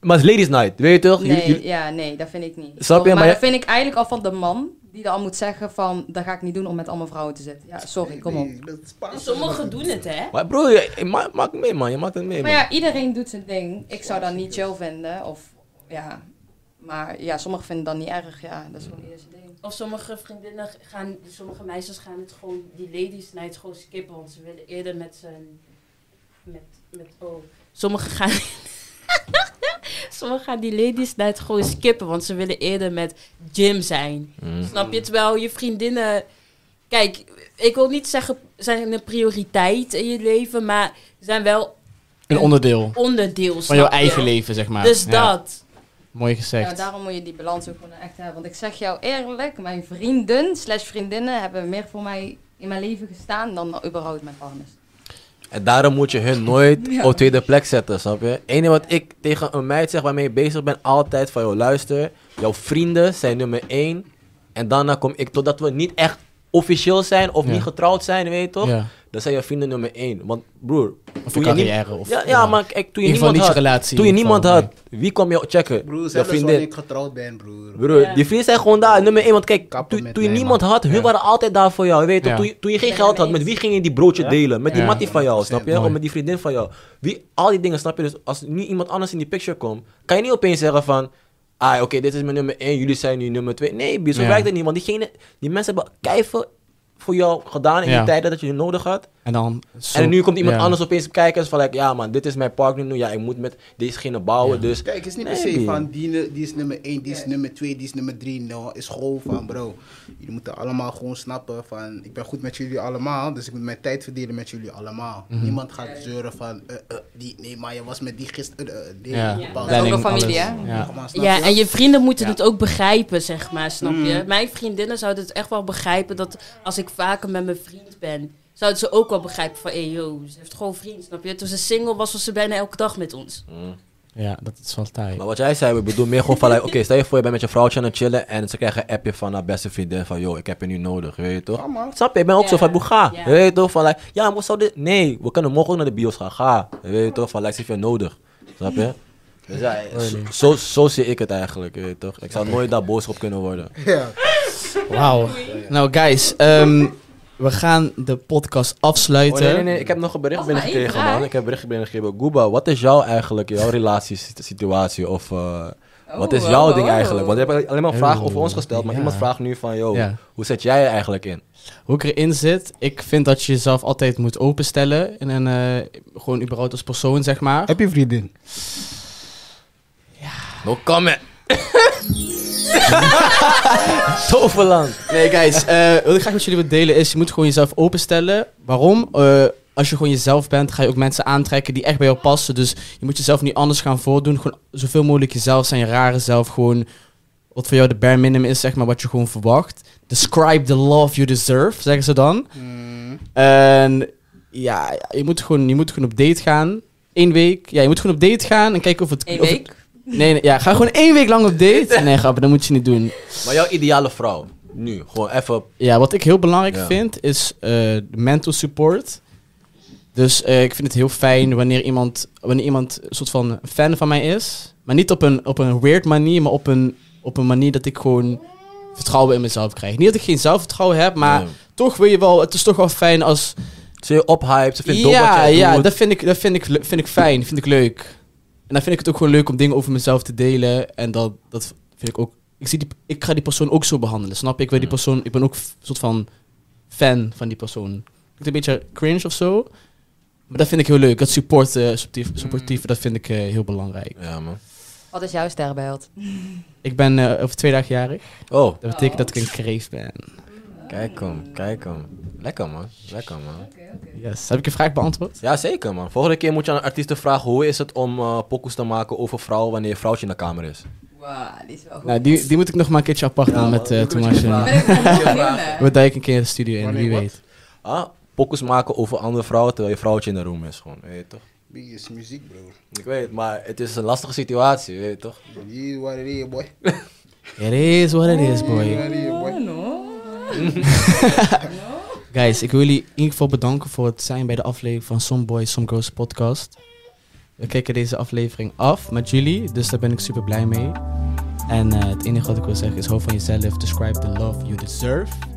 Maar het is Ladies Night, weet je toch? Nee, jullie- ja, nee, dat vind ik niet. Snap je? Maar, Maar dat vind ik eigenlijk al van de man, die al moet zeggen van, dat ga ik niet doen om met allemaal vrouwen te zitten. Ja, sorry, kom op. Dat. Sommigen doen het, hè? Maar broer, je, je ma- maak het mee man, je maakt het mee Maar man. ja, iedereen doet zijn ding. Ik zou dat niet chill vinden, of ja. Maar ja, sommigen vinden dat niet erg, ja, dat is gewoon ieder zijn ding. Of sommige vriendinnen gaan, sommige meisjes gaan het gewoon, die ladies night gewoon skippen, want ze willen eerder met zijn, met, met, oh. Sommigen gaan, Sommigen gaan die ladies net gewoon skippen, want ze willen eerder met Jim zijn. Mm. Snap je? Terwijl je vriendinnen... Kijk, ik wil niet zeggen zijn een prioriteit in je leven, maar zijn wel Een onderdeel onderdeel van jouw je? eigen leven, zeg maar. Dus Ja, dat. Mooi Ja, gezegd. daarom moet je die balans ook gewoon echt hebben. Want ik zeg jou eerlijk, mijn vrienden slash vriendinnen hebben meer voor mij in mijn leven gestaan dan überhaupt mijn partners. En daarom moet je hun nooit Ja. op tweede plek zetten, snap je? Enige wat ik tegen een meid zeg waarmee ik bezig ben, altijd van, joh, luister, jouw vrienden zijn nummer één. En daarna kom ik, totdat we niet echt officieel zijn of Ja. niet getrouwd zijn, weet je toch? Ja. Dan zijn je vrienden nummer één. Want broer, Of toen je niet- carrière. Of, ja, ja, maar kijk, toen je niemand had, relatie. toen je niemand had, wie kwam je checken? Broer, je zelfs vriendin. ik getrouwd ben, broer. Broer, Ja. die vrienden zijn gewoon daar, nummer één. Want kijk, toen, je mij, niemand man. had, hun Ja. waren altijd daar voor jou. Je weet toch? Ja. Toen, je, toen je geen geld had, met wie ging je die broodje delen? Met die Ja. mattie van jou, snap je? Of met die vriendin van jou. Wie, al die dingen, snap je? Dus als nu iemand anders in die picture komt, kan je niet opeens zeggen van... Ah, oké, dit is mijn nummer 1, jullie zijn nu nummer 2. Nee, zo Ja. werkt het niet. Want diegene, die mensen hebben keihard voor jou gedaan in Ja. die tijden dat je het nodig had. En dan... zo- en nu komt iemand ja. anders opeens kijken. en is van, like, ja man, dit is mijn partner nu. Ja, ik moet met dezegene bouwen. Ja. Dus Kijk, het is niet per se van die, die is nummer 1, die is nummer 2, die is nummer 3. No, is gewoon van bro. Jullie moeten allemaal gewoon snappen van ik ben goed met jullie allemaal, dus ik moet mijn tijd verdelen met jullie allemaal. Mhm. Niemand gaat zeuren van eh, eh, die, nee, maar je was met die gisteren. eh, eh, Ja. Dat is ook een familie, alles. hè? Ja. Ja, en je vrienden moeten Ja. het ook begrijpen, zeg maar, snap je? Mm. Mijn vriendinnen zouden het echt wel begrijpen dat als ik vaker met mijn vriend ben, zouden ze ook wel begrijpen van, hé hey, yo, ze heeft gewoon vriend, snap je? Toen ze single was, was ze bijna elke dag met ons. mm. Ja, dat is wel taai. Maar wat jij zei, ik bedoel meer gewoon van, like, oké, stel je voor je bent met je vrouwtje aan het chillen en ze krijgen een appje van haar beste vriendin van, yo, ik heb je nu nodig, weet je toch? Ja, man. Snap je? Ik ben ook zo van, hoe ga? Ja. Weet je toch? Van, like, ja, maar zou dit... Nee, we kunnen morgen ook naar de bios gaan, ga. Weet je toch? Van, like, ze heeft je nodig. Snap je? Dus ja, zo, zo, zo zie ik het eigenlijk, weet je toch? Ik zou nooit daar boos op kunnen worden. Ja. Wauw. Nou, guys, ehm, we gaan de podcast Oh, afsluiten. nee, nee, nee, ik heb nog een bericht één binnengekregen, man. Ik heb een bericht binnengekregen. Gooba, wat is jouw eigenlijk, jouw relatiesituatie? Of uh, wat is Oh, jouw oh, ding oh. eigenlijk? Want je hebt alleen maar vragen Oh, over ons gesteld, maar ja. iemand vraagt nu van, yo, Ja. hoe zet jij je eigenlijk in? Hoe ik erin zit, ik vind dat je jezelf altijd moet openstellen. In een, eh, gewoon überhaupt als persoon, zeg maar. Heb je vriendin? No comment. Toverland. Nee, guys, eh, wat ik graag met jullie wil delen is, je moet gewoon jezelf openstellen. Waarom? Eh, als je gewoon jezelf bent, ga je ook mensen aantrekken die echt bij jou passen. Dus je moet jezelf niet anders gaan voordoen. Gewoon zoveel mogelijk jezelf zijn, je rare zelf. Gewoon wat voor jou de bare minimum is, zeg maar, wat je gewoon verwacht. Describe the love you deserve, zeggen ze dan. Mm. En ja, je moet gewoon, je moet gewoon op date gaan. Eén week. Ja, je moet gewoon op date gaan en kijken of het... Eén of het- week. Nee, nee, ja, ga gewoon één week lang op date. Nee, grap, dat moet je niet doen. Maar jouw ideale vrouw, nu, gewoon even Ja, wat ik heel belangrijk Ja. vind, is eh, de mental support. Dus eh, ik vind het heel fijn wanneer iemand, wanneer iemand een soort van fan van mij is. Maar niet op een, op een weird manier, maar op een, op een manier dat ik gewoon vertrouwen in mezelf krijg. Niet dat ik geen zelfvertrouwen heb, maar toch wil je wel, het is toch wel fijn als... Ze je ophypt, ze vindt dom wat ja, ja, doet. dat vind ik, dat vind ik, vind ik fijn, vind ik leuk. En dan vind ik het ook gewoon leuk om dingen over mezelf te delen. En dat, dat vind ik ook... Ik, zie die, ik ga die persoon ook zo behandelen, snap je? Ik, die Mm. persoon, ik ben ook een soort van fan van die persoon. Het een beetje cringe of zo. Maar dat vind ik heel leuk. Dat support, eh, supportief, supportief, dat vind ik eh, heel belangrijk. Ja, man. Wat is jouw sterrenbeeld? Ik ben eh, over twee dagen jarig. Oh, Dat betekent dat ik een kreef ben. Kijk hem, kijk hem. Lekker, man. Lekker, man. Yes. Heb ik je vraag beantwoord? Ja, zeker, man. Volgende keer moet je aan artiesten vragen hoe is het om eh pokoes te maken over vrouwen wanneer je vrouwtje in de kamer is. Wauw, die is wel goed. Nou, die, die moet ik nog maar een keertje apart doen met uh, naar. We duiken een keer de studio in, wie weet. Ah, pokoes maken over andere vrouwen terwijl je vrouwtje in de room is, gewoon. Weet je toch? Wie is muziek, broer? Ik weet maar het is een lastige situatie, weet je toch? You is what it is, boy. It is what it is, boy. What it is, boy. Guys, ik wil jullie in ieder geval bedanken voor het zijn bij de aflevering van Some Boys, Some Girls podcast. We kijken deze aflevering af met jullie, dus daar ben ik super blij mee. En eh, het enige wat ik wil zeggen is hou van jezelf, describe the love you deserve.